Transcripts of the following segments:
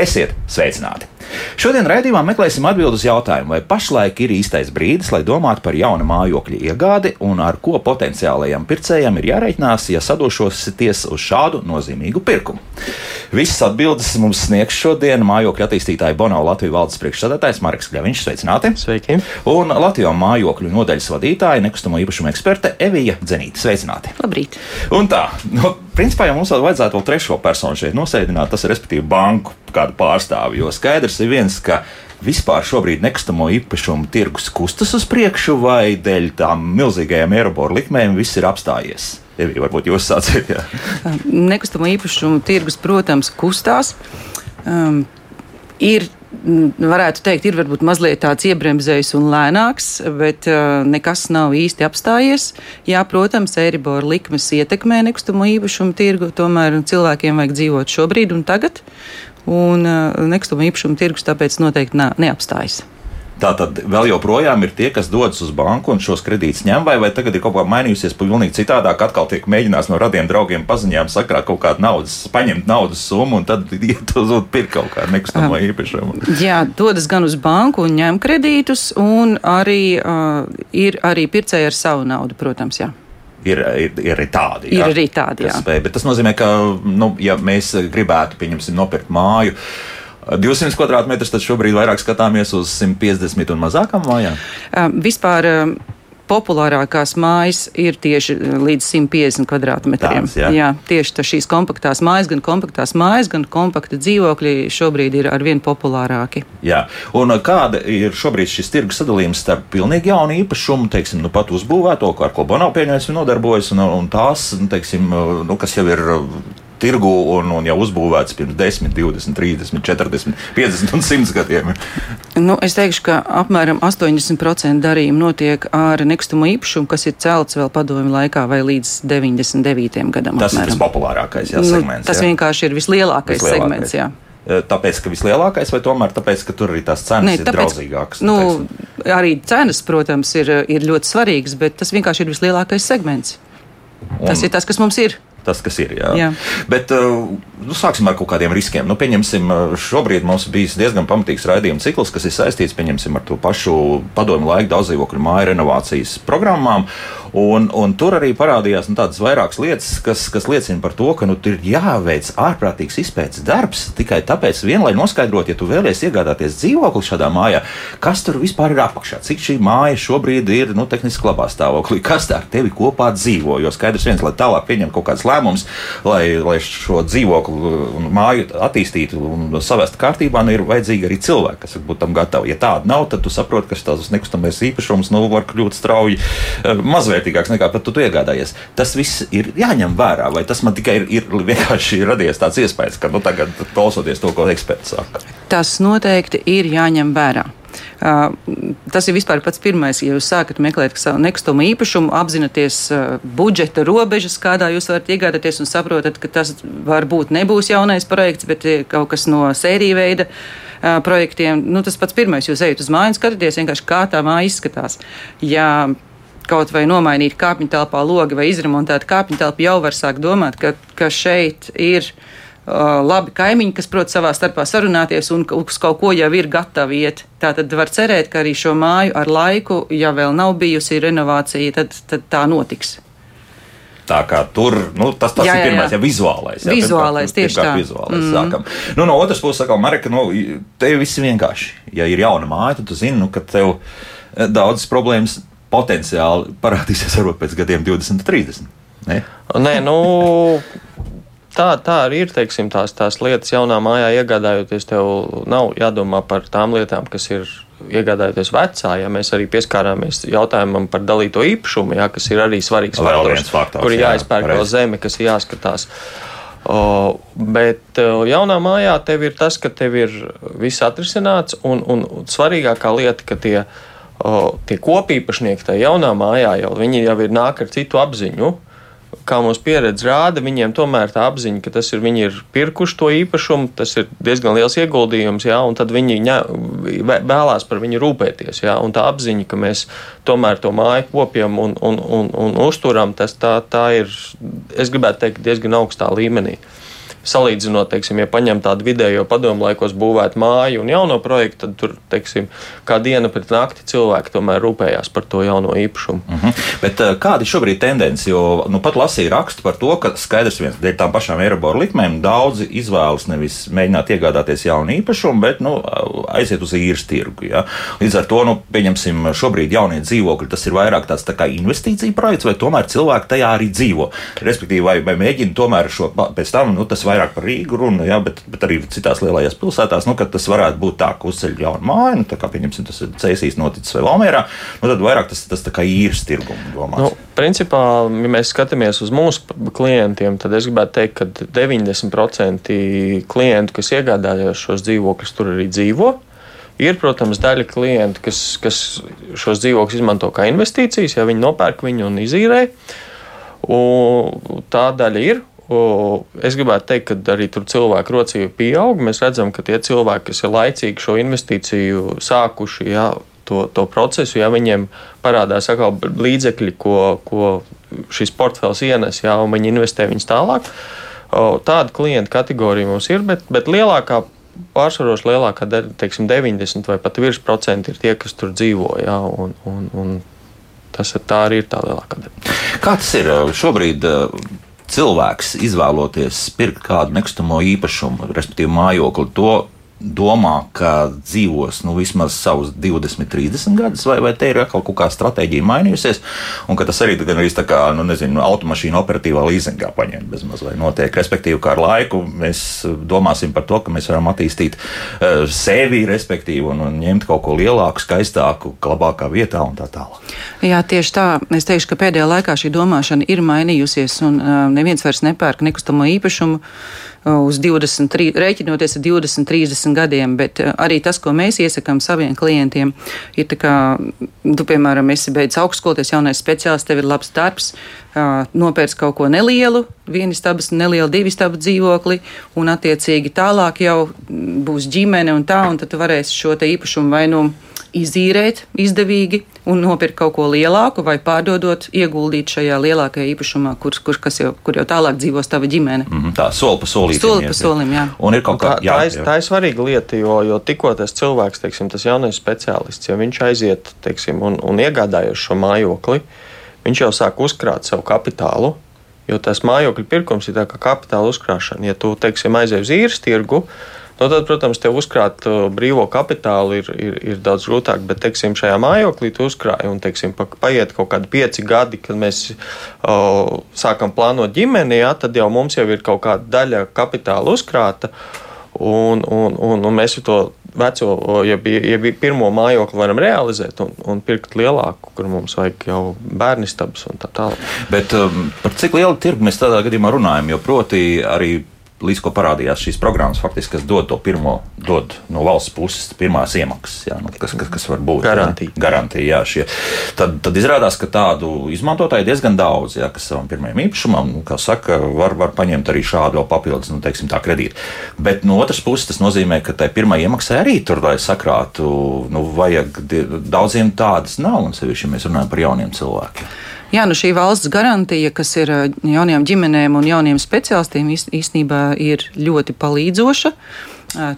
Esiet sveicināti! Šodien raidījumā meklēsim atbildus jautājumu, vai pašlaik ir īstais brīdis, lai domātu par jaunu mājokļa iegādi un ar ko potenciālajam pircējam ir jārēķinās, ja sadošosieties uz šādu nozīmīgu pirkumu. Visas atbildes mums sniegs šodien mājokļa attīstītāja Bono Latvijas valdes priekšsēdētājs Marks Kļaviņš. Sveicināti! Sveiki! Un Latvijas mājokļu nodaļas vadītāja nekustamo īpašumu eksperte Evija Zenīta. Sveicināti! Labrīt! Un tā, nu, principā jau mums vēl vajadzētu vēl trešo personu šeit nosēdināt, tas ir respektīvi banku kādu pārstāvi, jo skaidrs ir viens, ka vispār šobrīd nekustamo īpašumu tirgus kustas uz priekšu, vai dēļ tām milzīgajām aeroboru likmēm viss ir apstājies. Evija, varbūt jūs sāciet. Jā. Nekustamo īpašumu tirgus, protams, kustās. Um, ir varētu teikt, ir varbūt mazliet tāds iebremzējis un lēnāks, bet uh, nekas nav īsti apstājies. Jā, protams, Eiribora likmes ietekmē nekustamo īpašumu tirgu, tomēr cilvēkiem vajag dzīvot šobrīd un tagad, un uh, nekustamo īpašumu tirgus tāpēc noteikti neapstājas. Tā tad vēl joprojām ir tie, kas dodas uz banku un šos kredītus ņem, vai, vai tagad ir kaut kā mainījusies pavisam citādāk. Atkal tiek mēģināts no radiem draugiem paziņām sakrāt kaut kādu naudas, paņemt naudas summu un tad iet uz un pirkt kaut kādu nekustamo īpašumu. Jā, dodas gan uz banku un ņem kredītus, un arī uh, ir arī pircēji ar savu naudu, protams. Jā. Ir, ir, ir arī tādi. Ir jā, arī tādi, jā. Spēj, bet tas nozīmē, ka, nu, ja mēs gribētu, pieņemsim, nopirkt māju, 200 kvadrātmetrus, tad šobrīd vairāk skatāmies uz 150 un mazākām mājām? Uh, vispār, uh, populārākās mājas ir tieši līdz 150 kvadrātmetriem. Tāds, jā. jā, tieši šīs kompaktās mājas, gan kompaktās mājas, gan kompakta dzīvokļi šobrīd ir arvien populārāki. Jā, un kāda ir šobrīd šis tirgus sadalījums starp pilnīgi jaunu īpašumu, teiksim, nu pat uzbūvēto, ar ko Bono pieņēmis un nodarbojas, un, un tās, nu, teiksim, nu, kas jau ir tirgu un, un jau uzbūvēts pirms 10, 20, 30, 40, 50 un 100 gadiem. Nu, es teikšu, ka apmēram 80% darījumu notiek ar nekustamo īpašumu, kas ir celts vēl padomju laikā vai līdz 99. gadam. Tas apmēram. ir tas populārākais jā, segments. Nu, tas jā. vienkārši ir vislielākais, vislielākais. segments. Jā. Tāpēc, ka vislielākais, vai tomēr tāpēc, ka tur arī tās cenas ir tāpēc, draudzīgākas? Nu, arī cenas, protams, ir, ir ļoti svarīgas, bet tas vienkārši ir vislielākais segments. Un... Tas ir tas, kas mums ir tas, kas ir. Jā. Jā. Bet nu, sāksim ar kaut kādiem riskiem. Nu, pieņemsim, šobrīd mums bijis diezgan pamatīgs raidījuma cikls, kas ir saistīts ar to pašu padomu laiku daudzdzīvokļu māju renovācijas programmām. Un, un tur arī parādījās nu, tādas vairākas lietas, kas, kas liecina par to, ka nu, ir jāveic ārprātīgs izpētes darbs tikai tāpēc, vien, lai noskaidrotu, ja tu vēlies iegādāties dzīvokli šādā mājā, kas tur vispār ir apakšā, cik šī māja šobrīd ir nu, tehniski labā stāvoklī, kas ar tevi kopā dzīvo. Jo skaidrs viens, lai tālāk pieņemtu kaut kādas lēmumus, lai, lai šo dzīvokli māju attīstītu un savestu kārtībā, nu, ir vajadzīgi arī cilvēki, kas būtu tam gatavi. Ja tāda nav, tad tu saproti, ka tās nekustamais īpašums nu, var kļūt strauji mazliet vērtīgāks nekā pat tu, tu iegādājies. Tas viss ir jāņem vērā, vai tas man tikai ir, ir vienkārši radies tāds iespējas, ka nu, tagad klausoties to, ko eksperts saka. Tas noteikti ir jāņem vērā. Uh, tas ir vispār pats pirmais, ja jūs sākat meklēt savu nekustamo īpašumu, apzināties uh, budžeta robežas, kādā jūs varat iegādāties un saprotat, ka tas varbūt nebūs jaunais projekts, bet kaut kas no sērija veida uh, projektiem. Nu, tas pats pirmais, jūs ejat uz māju un skatāties vienkārši, kā tā māja izskatās. Ja kaut vai nomainīt kāpņu telpā logi vai izremontēt kāpņu telpu, jau var sākt domāt, ka, ka šeit ir uh, labi kaimiņi, kas prot savā starpā sarunāties un uz kaut ko jau ir gatavi iet. Tā tad var cerēt, ka arī šo māju ar laiku, ja vēl nav bijusi renovācija, tad, tad tā notiks. Tā kā tur nu, tas, tas jā, jā, jā. ir pirmais, ja vizuālais. Jā, vizuālais, pirmkārt, tieši tā. Vizuālais, mm. Sākam. Nu, no otras puses, sakām, Marika, nu, tev viss ir vienkārši. Ja ir jauna māja, tad tu zini, nu, ka tev daudzas problēmas potenciāli parādīsies varbūt pēc gadiem 20, 30. Ne? Nē, nu, tā, tā arī ir. Teiksim, tās, tās lietas jaunā mājā iegādājoties, tev nav jādomā par tām lietām, kas ir iegādājoties vecā. Ja mēs arī pieskārāmies jautājumam par dalīto īpašumu, ja, kas ir arī svarīgs faktors, faktors, kur jāizpērk vēl zeme, kas ir jāskatās. O, bet jaunā mājā tev ir tas, ka tev ir viss atrisināts, un, un svarīgākā lieta, ka tie ir tie kopīpašnieki tajā jaunā mājā jau, jau ir nāk ar citu apziņu. Kā mūsu pieredze rāda, viņiem tomēr tā apziņa, ka tas ir viņi ir pirkuši to īpašumu, tas ir diezgan liels ieguldījums, jā, un tad viņi ņa, vēlās par viņu rūpēties. Jā, un tā apziņa, ka mēs tomēr to māju kopjam un, un, un, un uzturam, tas tā, tā ir, es gribētu teikt, diezgan augstā līmenī. Salīdzinot, teiksim, ja paņem tādu vidējo padomu laikos būvēt māju un jauno projektu, tad tur, teiksim, kā diena pret nakti cilvēki tomēr rūpējās par to jauno īpašumu. Mm -hmm. Bet kāda ir šobrīd tendence? Jo nu, pat lasīju rakstu par to, ka skaidrs viens dēļ tām pašām Eiroboru likmēm daudzi izvēlas nevis mēģināt iegādāties jaunu īpašumu, bet nu, aiziet uz īres tirgu. Ja? Līdz ar to, nu, pieņemsim, šobrīd jaunie dzīvokļi, tas ir vairāk tāds tā kā investīcija projekts, vai tomēr cilvēki tajā arī dzīvo. Respektīvi, vai, vai mēģina tomēr šo pēc tam, nu, tas vairāk par Rīgu runa, ja? bet, bet arī citās lielajās pilsētās, nu, tas varētu būt tā, ka uzceļ jaunu māju, nu, tā kā pieņemsim, tas ir Cēsīs noticis vai Valmērā, nu, tad vairāk tas, tas tā kā īres tirgumu domāts. Nu, principā, ja mēs skatāmies uz mūsu klientiem, tad es gribētu teikt, ka 90% klientu, kas iegādājās šos dzīvokļus, tur arī dzīvo. Ir, protams, daļa klientu, kas, kas šos dzīvokļus izmanto kā investīcijas, ja viņi nopērk viņu un izīrē. Un tā daļa ir. Es gribētu teikt, ka arī tur cilvēku rocība pieaug. Mēs redzam, ka tie cilvēki, kas ir laicīgi šo investīciju sākuši, jā, to, to procesu, ja viņiem parādās atkal līdzekļi, ko, ko šis portfels ienes, jā, un viņi investē viņus tālāk. Tāda klienta kategorija mums ir, bet, bet lielākā pārsvaros lielākā daļa, teiksim, 90 vai pat virs procenti ir tie, kas tur dzīvo. Jā, un, un, un tas tā arī ir tā lielākā daļa. Kā tas ir šobrīd? Cilvēks izvēloties pirkt kādu nekustamo īpašumu, respektīvi mājokli, to domā, ka dzīvos nu, vismaz savus 20, 30 gadus, vai, vai te ir atkal kaut kāda stratēģija mainījusies, un ka tas arī gan arī tā kā, nu, nezinu, automašīna operatīvā līzingā paņemt bezmaz vai notiek. Respektīvi, kā ar laiku mēs domāsim par to, ka mēs varam attīstīt uh, sevi, respektīvi, un, un ņemt kaut ko lielāku, skaistāku, labākā vietā un tā tālāk. Jā, tieši tā. Es teikšu, ka pēdējā laikā šī domāšana ir mainījusies, un uh, neviens vairs nepērk nekustamo īpašumu uz 23, rēķinoties ar 20, 30 gadiem, bet eh, arī tas, ko mēs iesakām saviem klientiem, ir tā kā, tu, piemēram, esi beidzis augstskolu, tas jaunais speciālists, tev ir labs darbs, nopērts kaut ko nelielu, viena stabas, nelielu divu stabu dzīvokli, un attiecīgi tālāk jau būs ģimene un tā, un tad tu varēsi šo te īpašumu vai nu. Izīrēt izdevīgi un nopirkt kaut ko lielāku, vai pārdodot, ieguldīt šajā lielākajā īpašumā, kur, kur, jau, kur jau tālāk dzīvos tava ģimene. Mm -hmm, tā soli pa solim. Soli pa solim, jā. Un ir kaut kā tā, jā, tā, ir, tā ir svarīga lieta, jo, jo tikko tas cilvēks, teiksim, tas jaunais speciālists, ja viņš aiziet teiksim, un, un iegādājas šo mājokli, viņš jau sāk uzkrāt savu kapitālu. Jo tas mājokļu pirkums ir kā kapitāla uzkrāšana. Ja tu, teiksim, aizej uz īres tirgu, Nu, tad, protams, tev uzkrāt uh, brīvo kapitālu ir, ir, ir daudz grūtāk, bet, teiksim, šajā mājoklī tu uzkrāji un, teiksim, paiet kaut kādi pieci gadi, kad mēs o, uh, sākam plānot ģimeni, jā, tad jau mums jau ir kaut kāda daļa kapitāla uzkrāta, un, un, un, un mēs to veco, ja bija pirmo mājokli, varam realizēt un, un pirkt lielāku, kur mums vajag jau bērnistabas un tā tālāk. Bet um, par cik lielu tirgu mēs tādā gadījumā runājam, jo proti arī līdz ko parādījās šīs programmas, faktiski, kas dod to pirmo, dod no valsts puses pirmās iemaksas, jā, nu, kas, kas, kas var būt garantija. Jā, garantija jā, šie. tad, tad izrādās, ka tādu izmantotāju diezgan daudz, jā, kas savam pirmajam īpašumam, nu, kā saka, var, var paņemt arī šādu papildus, nu, teiksim, tā kredītu. Bet no otras puses tas nozīmē, ka tai pirmā iemaksai arī tur, lai sakrātu, nu, vajag daudziem tādas nav, un sevišķi, ja mēs runājam par jauniem cilvēkiem. Jā, nu šī valsts garantija, kas ir jaunajām ģimenēm un jauniem speciālistiem, īstenībā ir ļoti palīdzoša.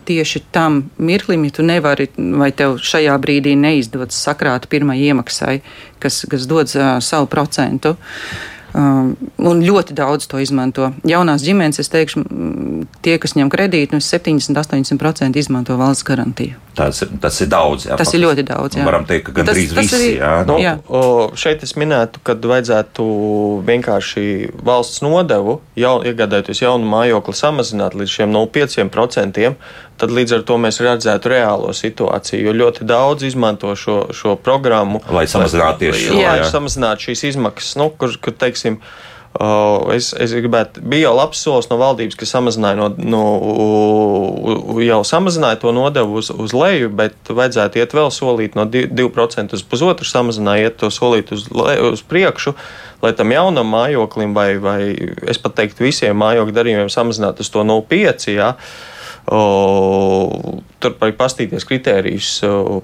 Tieši tam mirklim, ja tu nevari, vai tev šajā brīdī neizdodas sakrāt pirmai iemaksai, kas, kas dod uh, savu procentu. Um, un ļoti daudz to izmanto. Jaunās ģimenes, es teikšu, tie, kas ņem kredītu, nu 70-80% izmanto valsts garantiju. Tas ir, tas ir daudz. Jā, tas faktiski. ir ļoti daudz. Jā. Varam teikt, ka gandrīz visi. Arī, jā. Nu, jā. O, šeit es minētu, ka vajadzētu vienkārši valsts nodevu, jau, iegādājoties jaunu mājokli, samazināt līdz šiem 0,5% tad līdz ar to mēs redzētu reālo situāciju. Jo ļoti daudz izmanto šo, šo programmu, lai samazinātu tieši šo, lai, lai samazinātu šīs izmaksas, nu, kur, kur teiksim, Uh, es, es gribētu, bija jau labs solis no valdības, kas samazināja, no, no, jau samazināja to nodevu uz, uz leju, bet vajadzētu iet vēl solīt no 2% uz pusotru, samazināja to solīt uz, leju, uz priekšu, lai tam jaunam mājoklim vai, vai es pat teiktu visiem mājokļu darījumiem samazinātu uz to 0,5. Ja, 어 tur var pastīties kritērijus,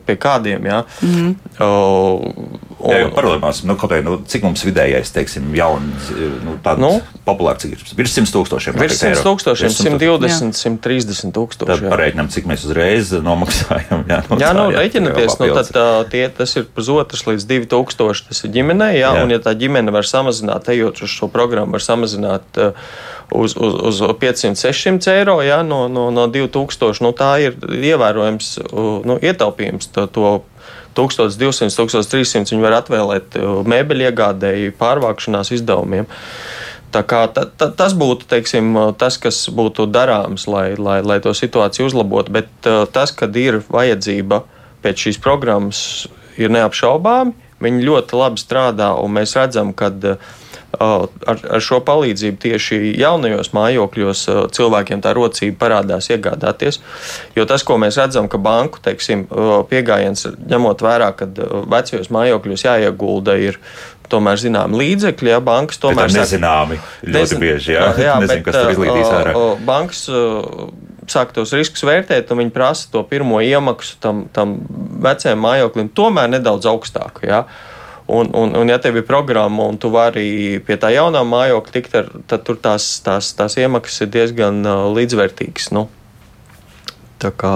pie kādiem. Jā. Mm -hmm. Un, jā, paralēlās, nu, kaut vai, nu, cik mums vidējais, teiksim, jauns, nu, tāds nu, populārs ir virs 100 tūkstošiem. Virs 100 tūkstošiem, 120, 130 tūkstoši. Tad pareiķinām, cik mēs uzreiz nomaksājam. Jā, no, jā, nu, reiķināties, nu, tad tā, tie, tas ir pusotrs līdz 2000, tas ir ģimenei, jā, jā. un ja tā ģimene var samazināt, ejot uz šo programmu, var samazināt uh, uz, uz, uz 500, 600 eiro jā, no, no, no 2000. Nu, tā ir ievērojams nu, ietaupījums. To, to 1200, 1300 viņi var atvēlēt mēbeļu iegādēji, pārvākšanās izdevumiem. Tā kā, ta, ta, tas būtu teiksim, tas, kas būtu darāms, lai, lai, lai to situāciju uzlabotu. Bet tas, kad ir vajadzība pēc šīs programmas, ir neapšaubāmi. Viņi ļoti labi strādā, un mēs redzam, ka uh, ar, ar šo palīdzību tieši jaunajos mājokļos cilvēkiem tā rocība parādās iegādāties. Jo tas, ko mēs redzam, ka banku teiksim, pieejams, ņemot vērā, ka vecajos mājokļos jāiegulda ir tomēr zināmi līdzekļi, ja bankas tomēr ir nezināmi. Ļoti nezin, bieži, jā, jā nezinu, bet, kas tur izlīdīs ārā. Bankas sāk tos riskus vērtēt, un viņi prasa to pirmo iemaksu tam, tam vecajam mājoklim tomēr nedaudz augstāku. Ja? Un, un, un, ja tev ir programma un tu vari pie tā jaunā mājokļa tikt, ar, tad tur tās, tās, tās iemaksas ir diezgan uh, līdzvērtīgas. Nu. Tā kā,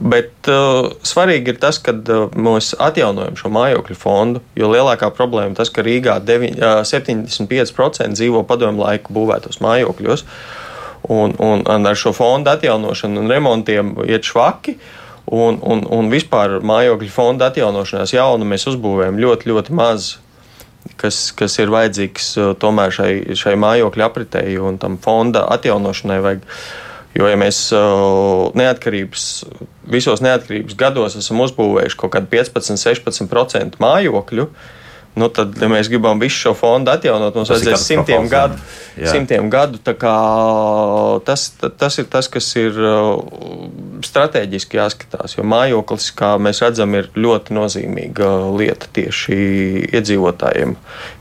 bet uh, svarīgi ir tas, ka uh, mēs atjaunojam šo mājokļu fondu, jo lielākā problēma ir tas, ka Rīgā deviņ, uh, 75% dzīvo padomu laiku būvētos mājokļos, un, un, un ar šo fondu atjaunošanu un remontiem iet švaki. Uh, Un, un, un vispār mājokļu fonda atjaunošanās jaunu mēs uzbūvējam ļoti, ļoti maz. Kas, kas ir vajadzīgs uh, tomēr šai, šai mājokļa apritēji un tam fonda atjaunošanai. Vajag. Jo, ja mēs uh, neatkarības, visos neatkarības gados esam uzbūvējuši kaut kādu 15, 16% mājokļu, uh, Nu, tad, ja mēs gribam visu šo fondu atjaunot, mums vajadzēs simtiem gadu. Jā. Simtiem gadu tas, tas ir tas, kas ir uh, strateģiski jāskatās. Jo mājoklis, kā mēs redzam, ir ļoti nozīmīga lieta tieši iedzīvotājiem.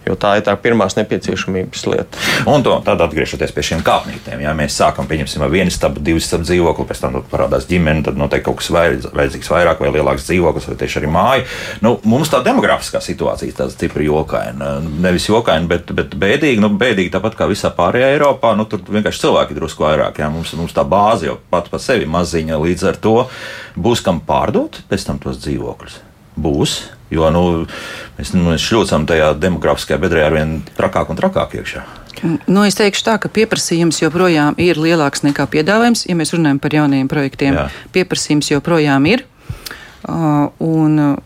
Jo tā ir tā pirmās nepieciešamības lieta. Un to, tad atgriežoties pie šiem kāpnītēm, ja mēs sākam pieņemsim vienu stabu, divu stabu dzīvokli, pēc tam parādās ģimene, tad noteikti kaut kas vajadzīgs vairāk vai lielāks dzīvoklis vai tieši arī māja. Nu, mums tā demografiskā situācija tāda stipri jokaina. Nevis jokaina, bet, bet bēdīga. Nu, bēdīga tāpat kā visā pārējā Eiropā. Nu, tur vienkārši cilvēki drusku vairāk. Jā. Mums, mums tā bāze jau pat par sevi maziņa. Līdz ar to būs kam pārdot pēc tam tos dzīvokļus. Būs. Jo nu, mēs, nu, mēs šļūcam tajā demografiskajā bedrē ar vien trakāk un trakāk iekšā. Nu, es teikšu tā, ka pieprasījums joprojām ir lielāks nekā piedāvājums. Ja mēs runājam par jaunajiem projektiem, Jā. pieprasījums joprojām ir. Uh, un,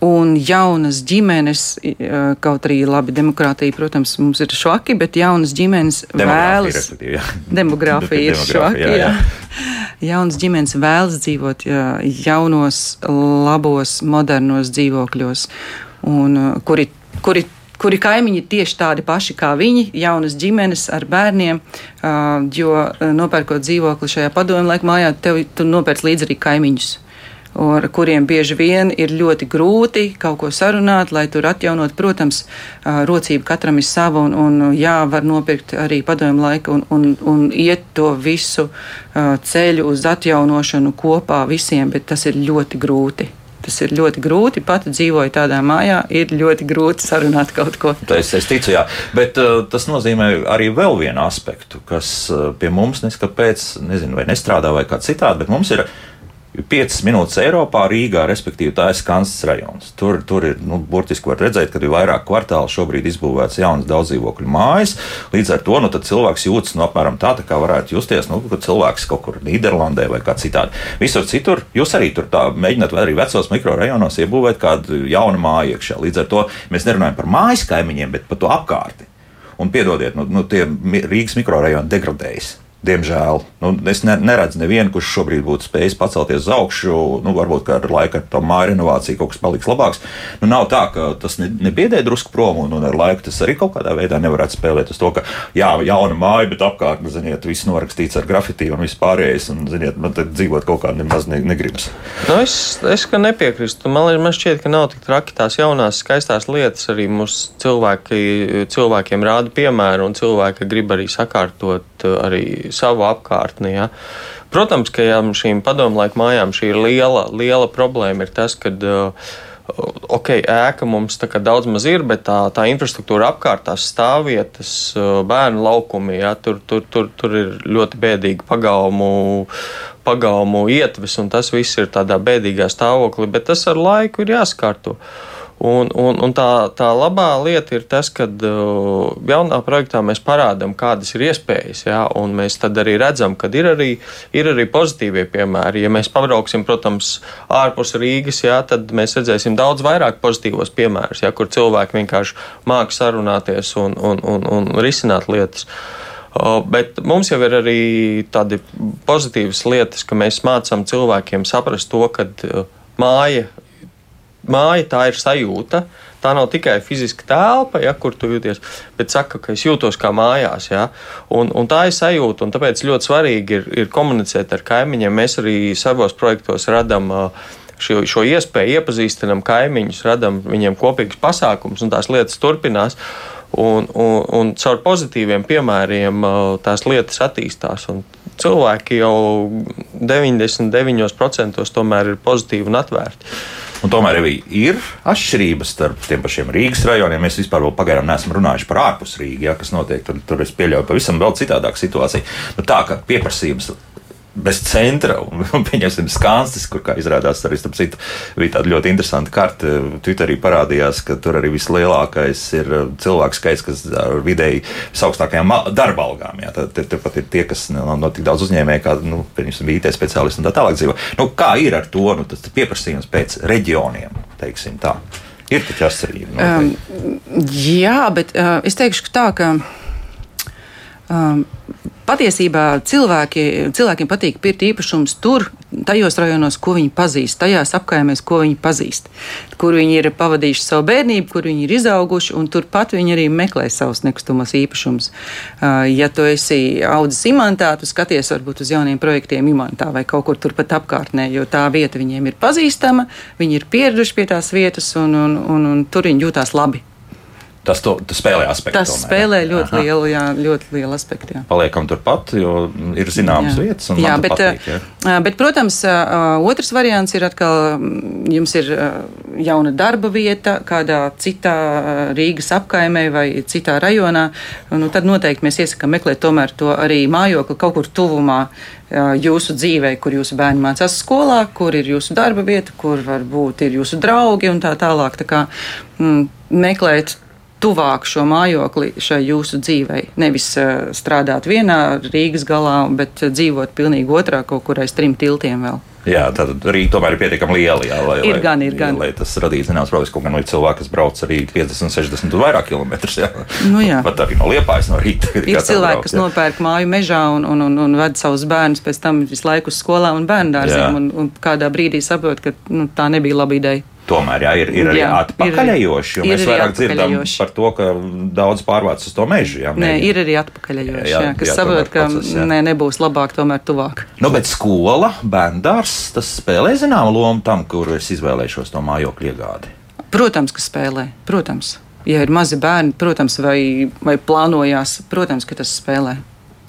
Un jaunas ģimenes, kaut arī labi demokrātija, protams, mums ir švaki, bet jaunas ģimenes vēlas. Demogrāfija ir švaki. Jā, jā. Jaunas ģimenes vēlas dzīvot jaunos, labos, modernos dzīvokļos, un, kuri, kuri kuri kaimiņi ir tieši tādi paši kā viņi, jaunas ģimenes ar bērniem, jo nopērkot dzīvokli šajā padomu laiku mājā, tev tu nopērc līdzi arī kaimiņus ar kuriem bieži vien ir ļoti grūti kaut ko sarunāt, lai tur atjaunot. Protams, rocība katram ir sava, un, un jā, var nopirkt arī padomu laiku un, un, un iet to visu ceļu uz atjaunošanu kopā visiem, bet tas ir ļoti grūti. Tas ir ļoti grūti. Pati dzīvoju tādā mājā, ir ļoti grūti sarunāt kaut ko. Tas es ticu, jā. Bet uh, tas nozīmē arī vēl vienu aspektu, kas uh, pie mums neskapēc, nezinu, vai nestrādā vai kā citādi, bet mums ir 5 minūtes Eiropā, Rīgā, respektīvi tā ir Skansas rajons. Tur, tur ir, nu, burtiski redzēt, ka ir vairāk kvartāli šobrīd izbūvēts jaunas daudzdzīvokļu mājas. Līdz ar to nu, cilvēks jūtas nu, apmēram tā, tā kā varētu justies, nu, kad cilvēks kaut kur Nīderlandē vai kā citādi. Visur citur jūs arī tur tā mēģināt, vai arī vecos mikrorajonos iebūvēt kādu jaunu māju iekšā. Līdz ar to mēs nerunājam par mājas kaimiņiem, bet par to apkārtni. Un piedodiet, nu, nu tie Rīgas mikrorajoni degradējas. Diemžēl nu, es ne, neredzu nevienu, kurš šobrīd būtu spējis pacelties uz augšu. Nu, varbūt ar laiku ar to māju renovāciju kaut kas paliks labāks. Nu, nav tā, ka tas ne, nebiedē drusku prom, un, un ar laiku tas arī kaut kādā veidā nevarētu spēlēt uz to, ka jā, jauna māja, bet apkārt, nu, ziniet, viss norakstīts ar grafitī un viss pārējais. Un, ziniet, man tad dzīvot kaut kā nemaz ne, negribas. Nu, es, es nepiekrītu. Man, man šķiet, ka nav tik traki tās jaunās, skaistās lietas. Arī mūsu cilvēki, cilvēkiem rāda piemēru, un cilvēki grib arī sakārtot arī savu apkārtni. Ja? Protams, ka jā, šīm padomlaika mājām šī ir liela, liela problēma. Ir tas, ka uh, ok, ēka mums daudz maz ir, bet tā, tā infrastruktūra apkārt, tās stāvvietas, bērnu laukumi, jā, tur, tur, tur, tur ir ļoti bēdīgi pagaumu, pagaumu ietves, un tas viss ir tādā bēdīgā stāvoklī, bet tas ar laiku ir jāskārto. Un, un, un tā, tā labā lieta ir tas, ka uh, jaunā projektā mēs parādām, kādas ir iespējas, jā, un mēs tad arī redzam, ka ir arī, ir arī pozitīvie piemēri. Ja mēs pabrauksim, protams, ārpus Rīgas, jā, tad mēs redzēsim daudz vairāk pozitīvos piemērus, jā, kur cilvēki vienkārši māki sarunāties un, un, un, un risināt lietas. Uh, bet mums jau ir arī tādi pozitīvas lietas, ka mēs mācām cilvēkiem saprast to, ka uh, māja māja tā ir sajūta. Tā nav tikai fiziska telpa, ja, kur tu jūties, bet saka, ka es jūtos kā mājās. Ja, un, un tā ir sajūta, un tāpēc ļoti svarīgi ir, ir komunicēt ar kaimiņiem. Mēs arī savos projektos radām šo, šo iespēju, iepazīstinām kaimiņus, radām viņiem kopīgus pasākumus, un tās lietas turpinās. Un, un, un caur pozitīviem piemēriem tās lietas attīstās. Cilvēki jau 99% tomēr ir pozitīvi un atvērti. Un tomēr ir atšķirības starp tiem pašiem Rīgas rajoniem. Mēs vispār vēl pagaidām neesam runājuši par ārpus Rīgas, ja, kas notiek. Tur, tur es pieļauju pavisam vēl citādāku situāciju. Nu, tā kā pieprasījums bez centra, un, pieņemsim, skānstis, kur, kā izrādās, arī starp citu, bija tāda ļoti interesanta karte. Twitterī parādījās, ka tur arī vislielākais ir uh, cilvēku skaits, kas ar vidēji visaugstākajām darba algām. Jā, tad tur pat ir tie, kas nav no tik daudz uzņēmēji, kā, nu, pieņemsim, IT speciālisti un tā tālāk dzīvo. Nu, kā ir ar to, nu, tas pieprasījums pēc reģioniem, teiksim tā. Ir taču atšķirība. Um, jā, bet uh, es teikšu tā, ka. Um, patiesībā cilvēki, cilvēkiem patīk pirkt īpašumus tur, tajos rajonos, ko viņi pazīst, tajās apkaimēs, ko viņi pazīst, kur viņi ir pavadījuši savu bērnību, kur viņi ir izauguši, un turpat viņi arī meklē savus nekustamos īpašumus. Ja tu esi audzis imantā, tu skaties varbūt uz jauniem projektiem imantā vai kaut kur turpat apkārtnē, jo tā vieta viņiem ir pazīstama, viņi ir pieraduši pie tās vietas, un, un, un, un tur viņi jūtās labi. Tas, to, tas spēlē aspektu. Tas tomēr, spēlē jā. ļoti Aha. lielu, jā, ļoti lielu aspektu. Jā. Paliekam turpat, jo ir zināmas jā. vietas. Jā, bet, patīk, jā. bet, protams, otrs variants ir atkal, jums ir jauna darba vieta kādā citā Rīgas apkaimē vai citā rajonā. Nu, tad noteikti mēs iesakām meklēt tomēr to arī mājokli kaut kur tuvumā jūsu dzīvē, kur jūsu bērni mācās skolā, kur ir jūsu darba vieta, kur varbūt ir jūsu draugi un tā tālāk. Tā kā, mm, meklēt tuvāk šo mājokli šai jūsu dzīvei. Nevis uh, strādāt vienā Rīgas galā, bet dzīvot pilnīgi otrā, kaut kur aiz trim tiltiem vēl. Jā, tad Rīga tomēr ir pietiekami liela. Jā, lai, ir gan, ir gan. Lai tas radītu zināmas problēmas, kaut gan ir cilvēki, kas brauc arī 50, 60 un vairāk kilometrus. Jā. Nu, jā. Pat arī no Liepājas, no Rīta. Ir cilvēki, brauc, kas jā. nopērk māju mežā un, un, un, un ved savus bērnus pēc tam visu laiku uz skolām un bērndārziem, un, un kādā brīdī saprot, ka nu, tā nebija laba ideja. Tomēr jā, ir, ir arī jā, atpakaļējoši. Ir, mēs vairāk dzirdam par to, ka daudz pārvāc uz to mežu. Jā, nē, ir arī atpakaļējoši, jā, jā, kas saprot, ka process, jā. nē, nebūs labāk, tomēr tuvāk. Nu, bet skola, bērndārs, tas spēlē zināmu lomu tam, kur es izvēlēšos to mājokļu iegādi. Protams, ka spēlē. Protams. Ja ir mazi bērni, protams, vai, vai plānojās, protams, ka tas spēlē.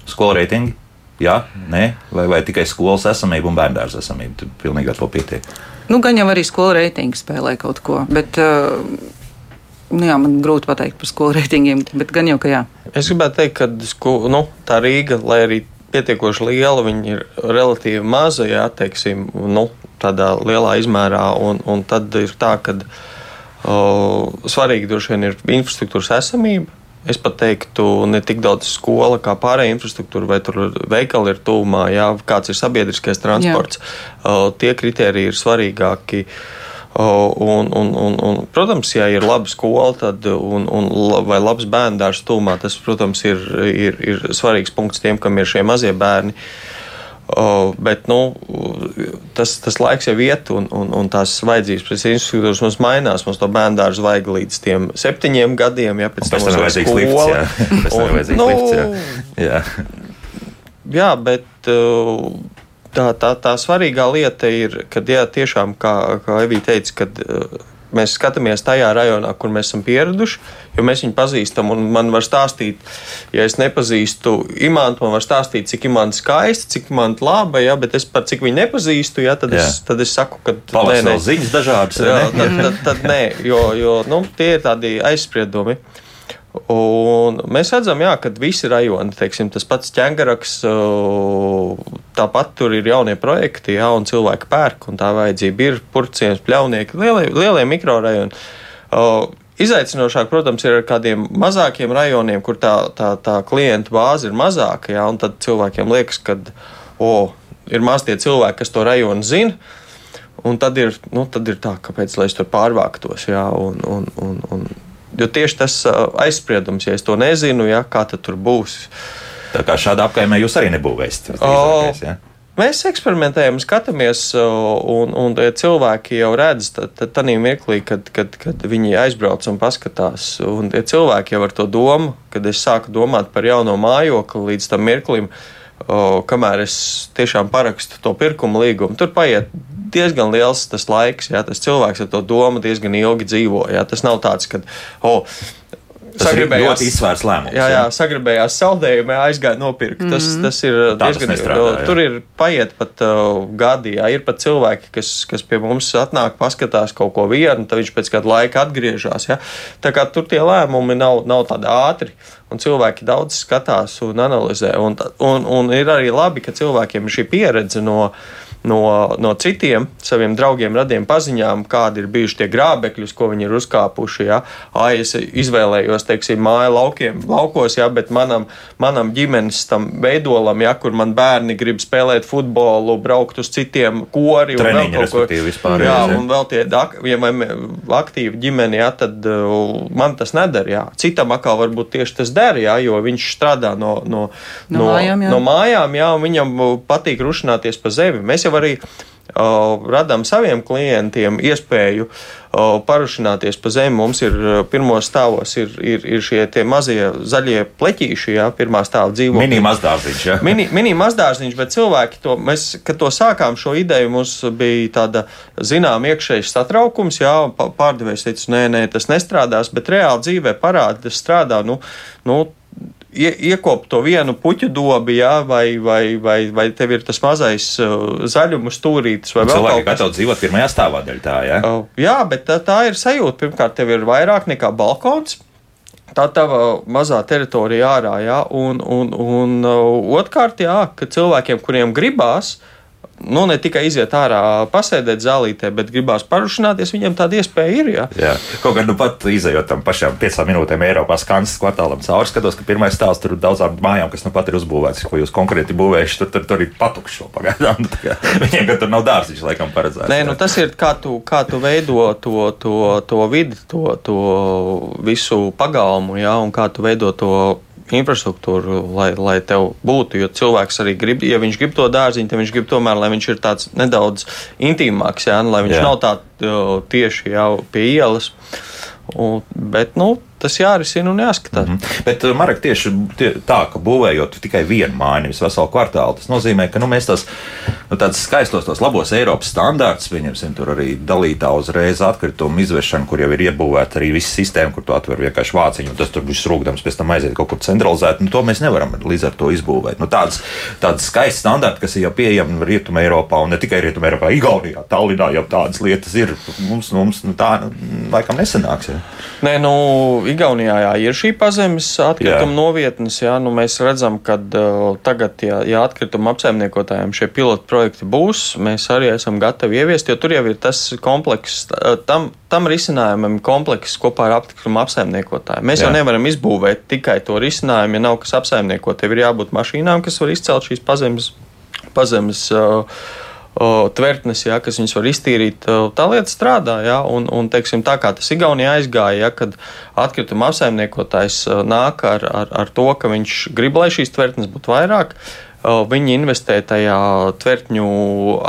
Skola reitingi? Jā, nē, vai, vai tikai skolas esamība un bērndārza esamība? Tur pilnīgi ar to pietiek. Nu, gan jau arī skolu reitingi spēlē kaut ko. Bet, uh, Nu jā, man grūti pateikt par skolu reitingiem, bet gan jau, ka jā. Es gribētu teikt, ka sko, nu, tā Rīga, lai arī pietiekoši liela, viņa ir relatīvi maza, jā, teiksim, nu, tādā lielā izmērā. Un, un tad ir tā, ka uh, svarīgi droši vien ir infrastruktūras esamība. Es pat teiktu, ne tik daudz skola kā pārējā infrastruktūra, vai tur veikali ir tūmā, jā, kāds ir sabiedriskais transports. Uh, tie kriteriji ir svarīgāki. Un, un, un, un, protams, ja ir laba skola tad, un, un, vai labs bērnu tūmā, tas, protams, ir, ir, ir svarīgs punkts tiem, kam ir šie mazie bērni. Uh, bet nu, tas, tas laiks jau iet, un, un, un tās vajadzības pēc instruktūras mums mainās. Mums to bērnu dārzu vajag līdz tiem septiņiem gadiem, ja pēc tam ir vajadzīgs lifts. Tam ir vajadzīgs lifts. Jā. Jā. jā, bet tā, tā, tā svarīgā lieta ir, ka jā, tiešām, kā, kā Evija teica, kad uh, mēs skatāmies tajā rajonā, kur mēs esam pieraduši, jo mēs viņu pazīstam. Man var stāstīt, ja es nepazīstu imantu, man var stāstīt, cik imanta skaista, cik imanta laba, ja, bet es par cik viņu nepazīstu, ja, tad, jā. es, tad es saku, ka tas ir ziņas dažādas. Jā, tad, tad, tad nē, jo, jo nu, tie ir tādi aizspriedumi. Un mēs redzam, jā, ka visi rajoni, teiksim, tas pats ķēngaraks, tāpat tur ir jaunie projekti, jā, un cilvēki pērk, un tā vajadzība ir purciems, pļaunieki, lielie, lielie mikrorajoni. Izaicinošāk, protams, ir ar kādiem mazākiem rajoniem, kur tā, tā, tā klientu bāze ir mazāka, jā, un tad cilvēkiem liekas, ka, o, ir maz tie cilvēki, kas to rajonu zina, un tad ir, nu, tad ir tā, kāpēc, lai es tur pārvāktos, jā, un, un, un, un Jo tieši tas aizspriedums, ja es to nezinu, ja, kā tur būs. Tā kā šādā apkaimē jūs arī nebūvēsiet. Ja? Mēs eksperimentējam, skatāmies, un, un cilvēki jau redz, tad, mirklī, kad, kad, kad viņi aizbrauc un paskatās. Un tie cilvēki jau ar to domu, kad es sāku domāt par jauno mājokli līdz tam mirklim, kamēr es tiešām parakstu to pirkuma līgumu, tur paiet diezgan liels tas laiks, ja tas cilvēks ar to domu diezgan ilgi dzīvo. Ja, tas nav tāds, ka. Oh, Tas sagribējās, ir ļoti izsvērts lēmums. Jā, jā, sagribējās saldējumi, aizgāja nopirkt. Mm -hmm. Tas, mhm. tas ir Tā diezgan grūti. Tur ir paiet pat uh, gadi, jā, ir pat cilvēki, kas, kas pie mums atnāk, paskatās kaut ko vienu, tad viņš pēc kāda laika atgriežas. Ja? Tā kā tur tie lēmumi nav, nav tādi ātri. Un cilvēki daudz skatās un analizē. Un, un, un ir arī labi, ka cilvēkiem ir šī pieredze no no, no citiem saviem draugiem, radiem paziņām, kādi ir bijuši tie grābekļi, ko viņi ir uzkāpuši. Ja? Ai, es izvēlējos, teiksim, māju laukiem, laukos, ja? bet manam, manam ģimenes tam veidolam, ja? kur man bērni grib spēlēt futbolu, braukt uz citiem kori un Treniņi, vēl kaut ko vispār. Jā, un vēl tie, ja man aktīvi ģimeni, ja, tad uh, man tas nedara. Jā. Citam atkal varbūt tieši tas der, ja? jo viņš strādā no, no, no, no mājām, jā. no mājām jā, un viņam patīk rušināties pa zemi. Mēs jau jau arī radām saviem klientiem iespēju parušināties pa zemi. Mums ir pirmos stāvos ir, ir, ir šie mazie zaļie pleķīši, jā, pirmā stāva dzīvokļi. Mini mazdārziņš, jā. Mini, mini mazdārziņš, bet cilvēki to, mēs, kad to sākām šo ideju, mums bija tāda, zinām, iekšējs satraukums, jā, pārdevējs teica, nē, nē, tas nestrādās, bet reāli dzīvē parādi, tas strādā, nu, nu ie, iekopt to vienu puķu dobi, jā, vai, vai, vai, vai tev ir tas mazais uh, zaļuma stūrītis, vai vēl kaut kas tāds. Dzīvot pirmajā stāvā daļā tā, jā? Uh, jā, bet tā, tā ir sajūta. Pirmkārt, tev ir vairāk nekā balkons. Tā tava mazā teritorija ārā, jā, un, un, un uh, otrkārt, jā, ka cilvēkiem, kuriem gribās, uh, nu, ne tikai iziet ārā, pasēdēt zālītē, bet gribās parušināties, viņiem tāda iespēja ir. Jā, jā. kaut gan nu pat izējot tam pašām piecām minūtēm Eiropā Skansas kvartālam cauri, skatos, ka pirmais stāsts tur daudzām mājām, kas nu pat ir uzbūvēts, ko jūs konkrēti būvējuši, tur, tur, tur ir patukšo pagaidām. Viņiem, ka tur nav dārziņš, laikam, paredzēts. Nē, nu tas ir kā tu, kā tu veido to, to, to vidi, to, to visu pagalmu, jā, un kā tu veido to infrastruktūru, lai, lai tev būtu. Jo cilvēks arī grib, ja viņš grib to dārziņu, tad viņš grib tomēr, lai viņš ir tāds nedaudz intīmāks, jā, lai viņš jā. nav tā tieši jau pie ielas. Un, bet, nu, tas jārisina un jāskatās. Mm -hmm. Bet, uh, Marek, tieši tie, tā, ka būvējot tikai vienu māju, nevis veselu kvartālu, tas nozīmē, ka nu, mēs tos nu, skaistos, tos labos Eiropas standārtus, pieņemsim, tur arī dalītā uzreiz atkritumu izvešana, kur jau ir iebūvēta arī visa sistēma, kur tu atver vienkārši vāciņu, un tas tur viss rūkdams pēc tam aiziet kaut kur centralizēt. Nu, to mēs nevaram līdz ar to izbūvēt. Nu, tādas, tādas skaistas standarti, kas ir jau pieejami Rietumē Eiropā, un ne tikai Rietumē Eiropā, Igaunijā, Tallinā jau tādas lietas ir. Mums, mums nu, tā nu, laikam nesanāks. Ja. Nē, nu, Igaunijā jā, ir šī pazemes atkrituma novietnes. Jā, nu, mēs redzam, ka uh, tagad, ja, ja atkrituma apsaimniekotājiem šie pilotu projekti būs, mēs arī esam gatavi ieviest, jo tur jau ir tas komplekss, tam, tam risinājumam komplekss kopā ar atkrituma apsaimniekotāju. Mēs jā. jau nevaram izbūvēt tikai to risinājumu, ja nav kas apsaimniekot. Tev ir jābūt mašīnām, kas var izcelt šīs pazemes. pazemes uh, tvertnes, ja, kas viņas var iztīrīt. Tā lieta strādā, ja, un, un teiksim, tā kā tas Igaunijā aizgāja, ja, kad atkrituma apsaimniekotājs nāk ar, ar, ar to, ka viņš grib, lai šīs tvertnes būtu vairāk. Viņi investē tajā tvertņu